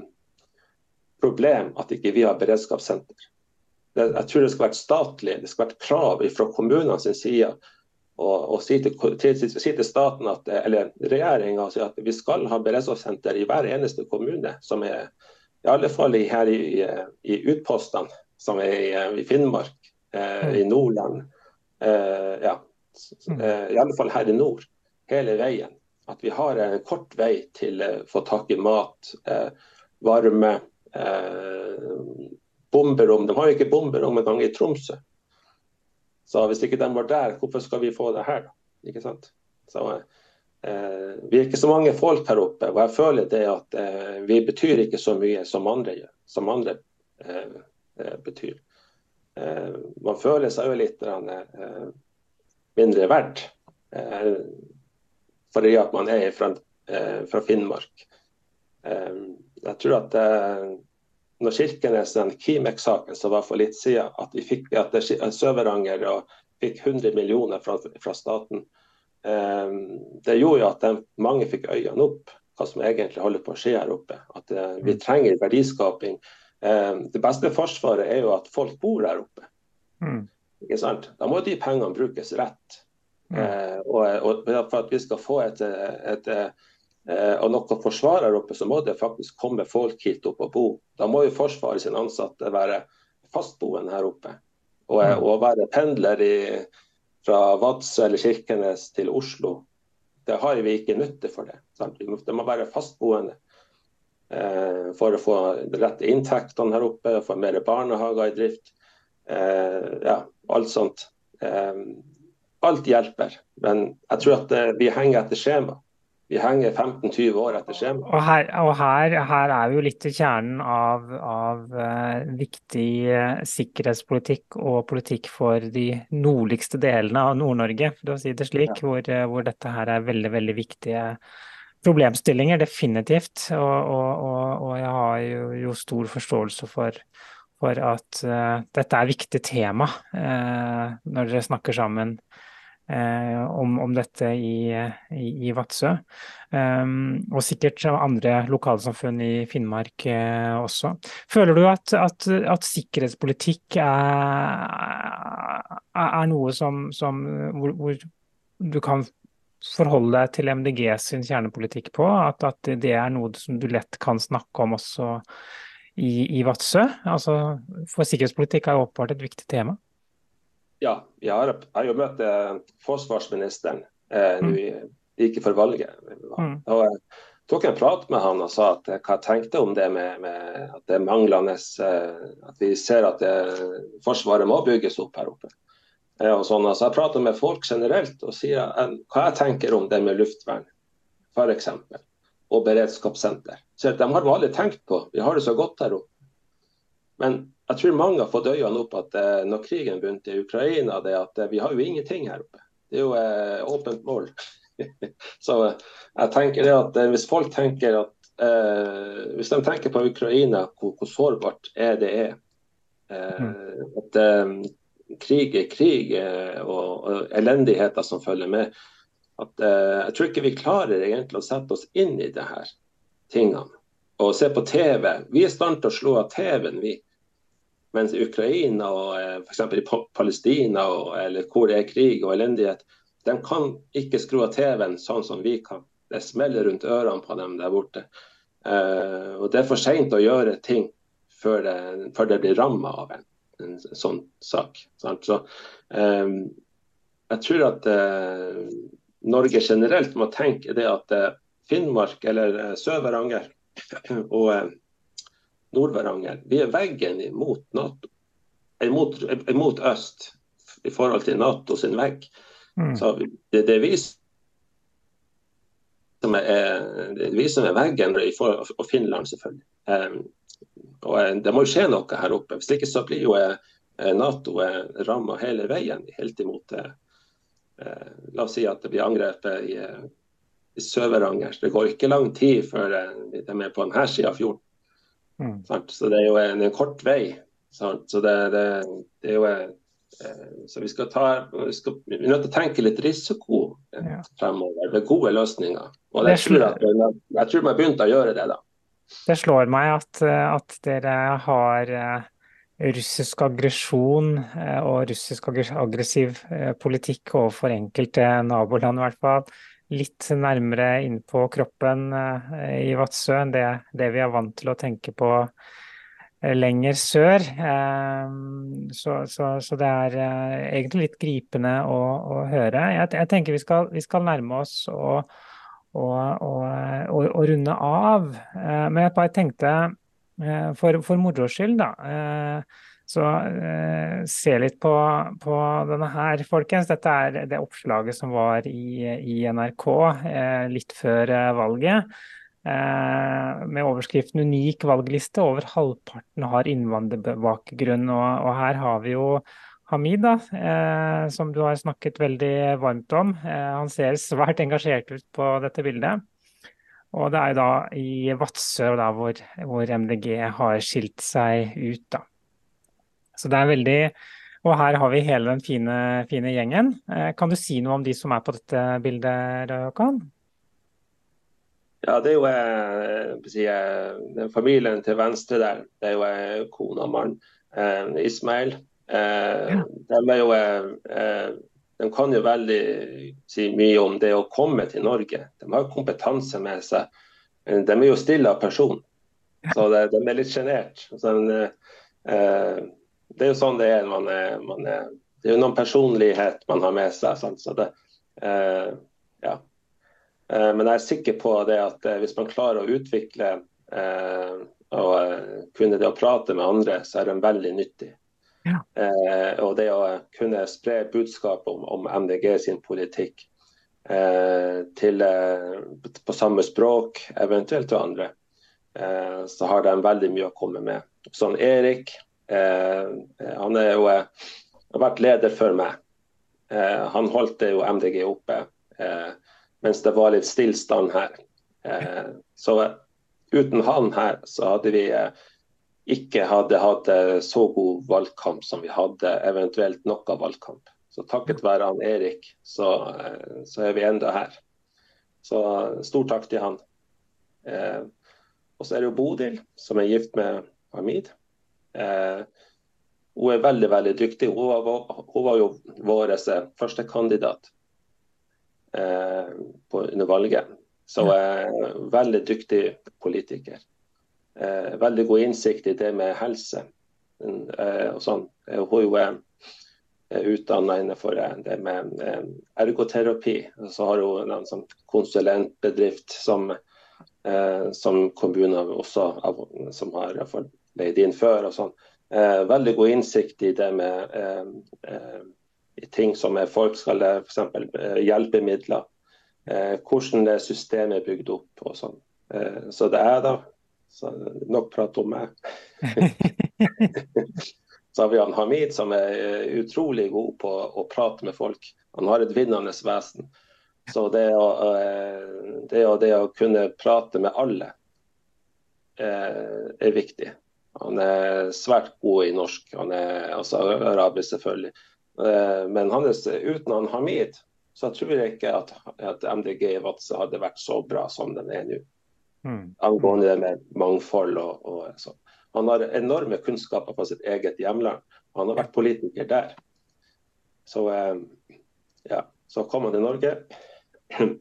problem at ikke vi har beredskapssenter. Det, jeg tror det skal være statlig, det skal være krav fra kommunene sin side å si til, til, si til staten at, eller regjeringa at vi skal ha beredskapssenter i hver eneste kommune. som er i alle fall her i, i utpostene som er i, i Finnmark eh, i Nordland. Eh, ja, eh, I alle fall her i nord. Hele veien. At vi har en kort vei til å få tak i mat, varme. bomberom. De har jo ikke bomberom engang i Tromsø. Så hvis ikke de var der, hvorfor skal vi få det her, da? Ikke sant? Så, eh, vi er ikke så mange folk her oppe, og jeg føler det at eh, vi betyr ikke så mye som andre, som andre eh, eh betyr. Eh, man føler seg jo litt eh, mindre verdt fordi at man er fra, fra Finnmark. jeg tror at når Kirkenes, den Kimek-saken som var for litt siden, at vi fikk at Sør-Varanger fikk 100 millioner fra, fra staten. Det gjorde jo at de, mange fikk øynene opp hva som egentlig holder på å skje her oppe. At vi mm. trenger verdiskaping. Um, det beste forsvaret er jo at folk bor der oppe. Mm. Ikke sant? Da må de pengene brukes rett. Mm. Eh, og, og, for at vi skal få et, et, et Eh, og noe forsvar her oppe, så må det faktisk komme folk hit opp og bo. Da må jo Forsvaret sine ansatte være fastboende her oppe. Og, mm. og være pendler i, fra Vadsø eller Kirkenes til Oslo. Det har vi ikke nytte for det. Sant? Det må være fastboende eh, for å få rette inntektene her oppe, få mer barnehager i drift. Eh, ja, alt sånt. Eh, alt hjelper. Men jeg tror at eh, vi henger etter skjema vi henger 15-20 år etter skjema. Og, her, og her, her, er vi jo litt i kjernen av, av viktig sikkerhetspolitikk og politikk for de nordligste delene av Nord-Norge, for å si det slik, ja. hvor, hvor, dette her er veldig, veldig viktige problemstillinger, definitivt. Og, og, og jeg har jo, jo, stor forståelse for, for at dette er viktig tema når dere snakker sammen Eh, om, om, dette i, i, i Vadsø. Um, og sikkert andre lokalsamfunn i Finnmark uh, også. Føler du at, at, at sikkerhetspolitikk er, er, noe som, som hvor, hvor, du kan forholde deg til MDG sin kjernepolitikk på? At, at, det er noe som du lett kan snakke om også i, i Vadsø? Altså, for sikkerhetspolitikk er åpenbart et viktig tema. Ja, jeg har, jeg har jo møtt eh, forsvarsministeren eh, mm. like før valget. Mm. Og jeg tok en prat med han og sa at, eh, hva jeg tenkte om det med, med at det er manglende eh, At vi ser at det, Forsvaret må bygges opp her oppe. Eh, og sånn, altså, jeg prater med folk generelt og sier eh, hva jeg tenker om det med luftvern, f.eks. Og beredskapssenter. Så de har vi aldri tenkt på. Vi har det så godt her oppe. Men jeg tror mange har fått øynene opp at eh, når krigen begynte i Ukraina, det at eh, vi har jo ingenting her oppe. Det er jo eh, åpent mål. så eh, jeg tenker det at eh, hvis folk tenker at eh, hvis de tenker på Ukraina, hvor, hvor sårbart er det er, mm. at krig er krig og, og, elendigheter som følger med, at jeg tror ikke vi klarer egentlig å sette oss inn i det her tingene. Og se på TV. Vi er i stand til å slå av TV-en, vi. Mens i Ukraina og eh, f.eks. i Palestina og, eller hvor det er krig og elendighet, de kan ikke skru av TV-en sånn som vi kan. Det smeller rundt ørene på dem der borte. Eh, og Det er for seint å gjøre ting før det, før det blir ramma av en, en, sånn sak. Så eh, jeg tror at eh, Norge generelt må tenke det at uh, Finnmark eller Sør-Varanger og Nord-Varanger. Vi er veggen imot, NATO, imot, imot, øst i forhold til NATO sin vegg. Mm. Så det, det, er vi som er, det er vi som er veggen, og Finland selvfølgelig. Og eh, Det må jo skje noe her oppe. Hvis ikke så blir jo eh, Nato eh, ramma hele veien, helt imot La oss si at det blir angrepet i, i Sør-Varanger. Det går ikke lang tid før de er på denne sida av fjorden. Mm. Så det er jo en, en kort vei. Så det, det, det, jo Så vi skal ta vi, skal, vi er nødt til å tenke litt risiko fremover ved gode løsninger. Og jeg tror, at, jeg tror man begynte å gjøre det, da. Det slår meg at, at dere har eh, russisk aggresjon og russisk aggressiv politikk overfor enkelte naboland, i hvert fall litt nærmere innpå kroppen eh, i Vadsø enn det, det, vi er vant til å tenke på lenger sør. Så, så, så, det er egentlig litt gripende å, å høre. Jeg, jeg, tenker vi skal, vi skal nærme oss og, og, å runde av. Men jeg bare tenkte, for, for moro skyld, da så eh, se litt på, på, denne her, folkens. Dette er det oppslaget som var i, i NRK eh, litt før eh, valget. Eh, med overskriften 'Unik valgliste'. Over halvparten har innvandrerbakgrunn. Og, og her har vi jo Hamid, da, eh, som du har snakket veldig varmt om. Eh, han ser svært engasjert ut på dette bildet. Og det er da i Vadsø hvor, hvor MDG har skilt seg ut, da. Så det er veldig Og her har vi hele den fine, fine gjengen. Eh, kan du si noe om de som er på dette bildet, Røkan? Ja, det er jo eh, si, eh, familien til venstre der. Det er jo kona og mannen. Eh, Ismail. Eh. De jo eh, de kan jo veldig si mye om det å komme til Norge. De har kompetanse med seg. De er jo stille av person, så de, de er litt sjenert. Eh, det er jo sånn det er. Man er, man er det er jo noen personlighet man har med seg. Sant? Så det, eh, ja. Eh, men jeg er sikker på det at eh, hvis man klarer å utvikle eh, og eh, kunne det å prate med andre, så er de veldig nyttig. Eh, og det å kunne spre budskap om, om MDG sin politikk til, på samme språk, eventuelt til andre, så har de veldig mye å komme med. Sånn Erik, Eh, han er jo, eh, har vært leder før meg. Eh, han holdt jo MDG oppe mens det var litt stillstand her. så uten han her, så hadde vi ikke hadde hatt så god valgkamp som vi hadde, eventuelt noe valgkamp. Så takket være han Erik, så, så er vi enda her. Så stor takk til han. Eh, og så er det jo Bodil, som er gift med Hamid. Eh, hun er veldig veldig dyktig. Hun var, hun var jo vår første førstekandidat eh, under valget. Så hun er veldig dyktig politiker. Eh, veldig god innsikt i det med helse. Eh, og sånn. Eh, hun er jo utdanna innenfor det med ergoterapi. Så har hun en sånn konsulentbedrift som, som kommunen også som har leid inn før. og sånn. Eh, veldig god innsikt i det med eh, eh, ting som er folk skal f.eks. Eh, hjelpemidler. Eh, hvordan det systemet er bygd opp og sånn. Eh, så det er da så nok prat om meg. så har vi han Hamid som er eh, utrolig god på å prate med folk. Han har et vinnende vesen. Så det å, det, å, det å kunne prate med alle er viktig. Han er svært god i norsk, han er altså arabisk selvfølgelig. Eh, men hans, uten han Hamid, så tror jeg ikke at, at MDG i Vadsø hadde vært så bra som den er nå. Mm. Angående det med mangfold og, og sånn. Han har enorme kunnskaper fra sitt eget hjemland. Han har vært politiker der. Så, eh, ja, så kom han til Norge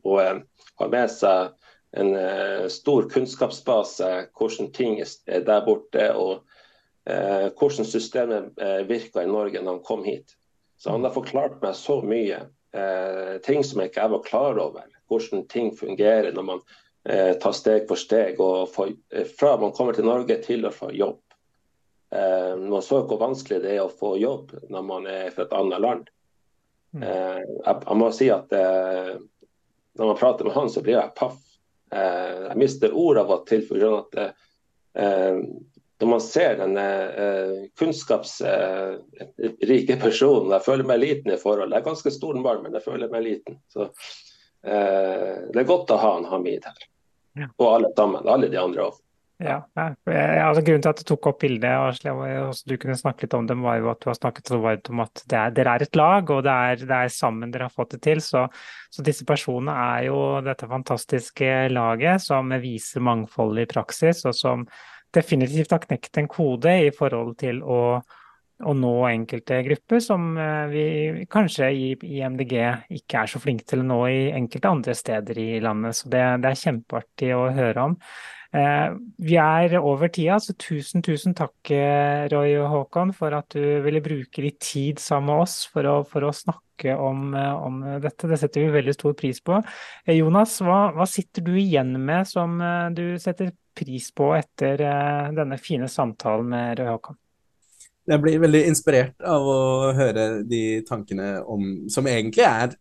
og eh, har med seg en eh, stor kunnskapsbase, hvordan ting er der borte og uh, hvordan systemet uh, virka i Norge når han kom hit. Så han har forklart meg så mye ting som jeg ikke var klar over. Hvordan ting fungerer når man tar steg for steg og få, fra man kommer til Norge til å få jobb. man så hvor vanskelig det er å få jobb når man er fra et annet land. Mm. Jeg, må si at når man prater med han, så blir jeg paff Eh, jeg mister ord av og til pga. at eh, når man ser denne eh, kunnskapsrike personen Jeg føler meg liten i forhold. Jeg er ganske stor mann, men jeg føler meg liten. Så det er godt å ha en Hamid her. Og alle sammen. Alle de andre òg. Ja, altså Grunnen til at du tok opp bildet og, du kunne snakke litt om dem, var jo at du har snakket så varmt om at er, dere er et lag, og det er, det er, sammen dere har fått det til. Så, så, disse personene er jo dette fantastiske laget som viser mangfold i praksis, og som definitivt har knekt en kode i forhold til å, å nå enkelte grupper som eh, vi kanskje i, MDG ikke er så flinke til å nå i enkelte andre steder i landet. Så det, det er kjempeartig å høre om. Eh, vi er over tida, så tusen, tusen takk, Roy og Håkon, for at du ville bruke litt tid sammen med oss for å, for å snakke om, om, dette. Det setter vi veldig stor pris på. Jonas, hva, hva, sitter du igjen med som du setter pris på etter denne fine samtalen med Roy Håkon? Jeg blir veldig inspirert av å høre de tankene om Som egentlig er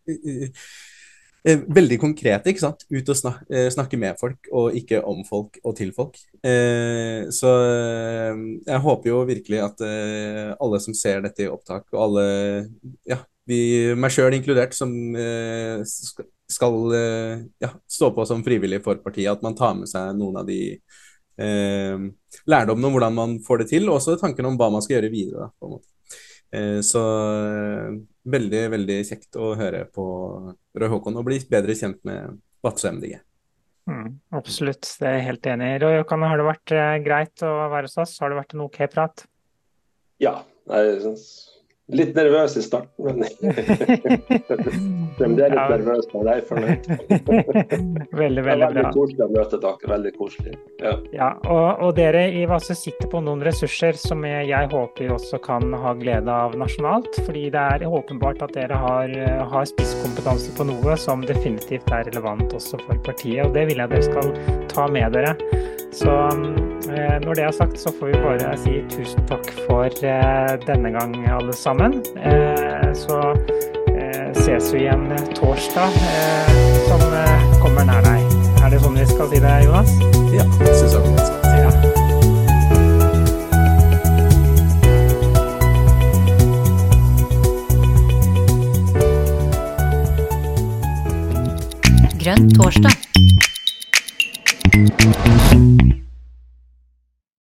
Eh, veldig konkrete, ikke sant? Ut og snakke, eh, snakke, med folk, og ikke om folk og til folk. Eh, så eh, jeg håper jo virkelig at eh, alle som ser dette i opptak, og alle, ja, vi, meg sjøl inkludert, som eh, skal ja, stå på som frivillig for partiet, at man tar med seg noen av de lærdommene om hvordan man får det til, og også tanken om hva man skal gjøre videre. Da, på en måte. Eh, så eh, veldig, veldig kjekt å høre på Røe Håkon og bli bedre kjent med Vadsø MDG. Mm, absolutt, det er jeg helt enig i. Roy Håkon, har det vært eh, greit å være hos oss? Har det vært en OK prat? Ja, jeg synes Litt nervøs i starten, men fremdeles ja. nervøs, men jeg er fornøyd. veldig, veldig bra. Veldig koselig å møte dere. Veldig koselig. Ja, ja og, og, dere i Vasse sitter på noen ressurser som jeg, jeg håper også kan ha glede av nasjonalt. Fordi det er åpenbart at dere har, har spisskompetanse på noe som definitivt er relevant også for partiet. Og det vil jeg dere skal ta med dere. Så når det er sagt, så får vi bare si tusen takk for eh, denne gang, alle sammen. Eh, så ses vi igjen torsdag, som kommer nær deg. Er det sånn vi skal si det, Jonas? Ja, det syns jeg vi skal. Ja. Grønn torsdag.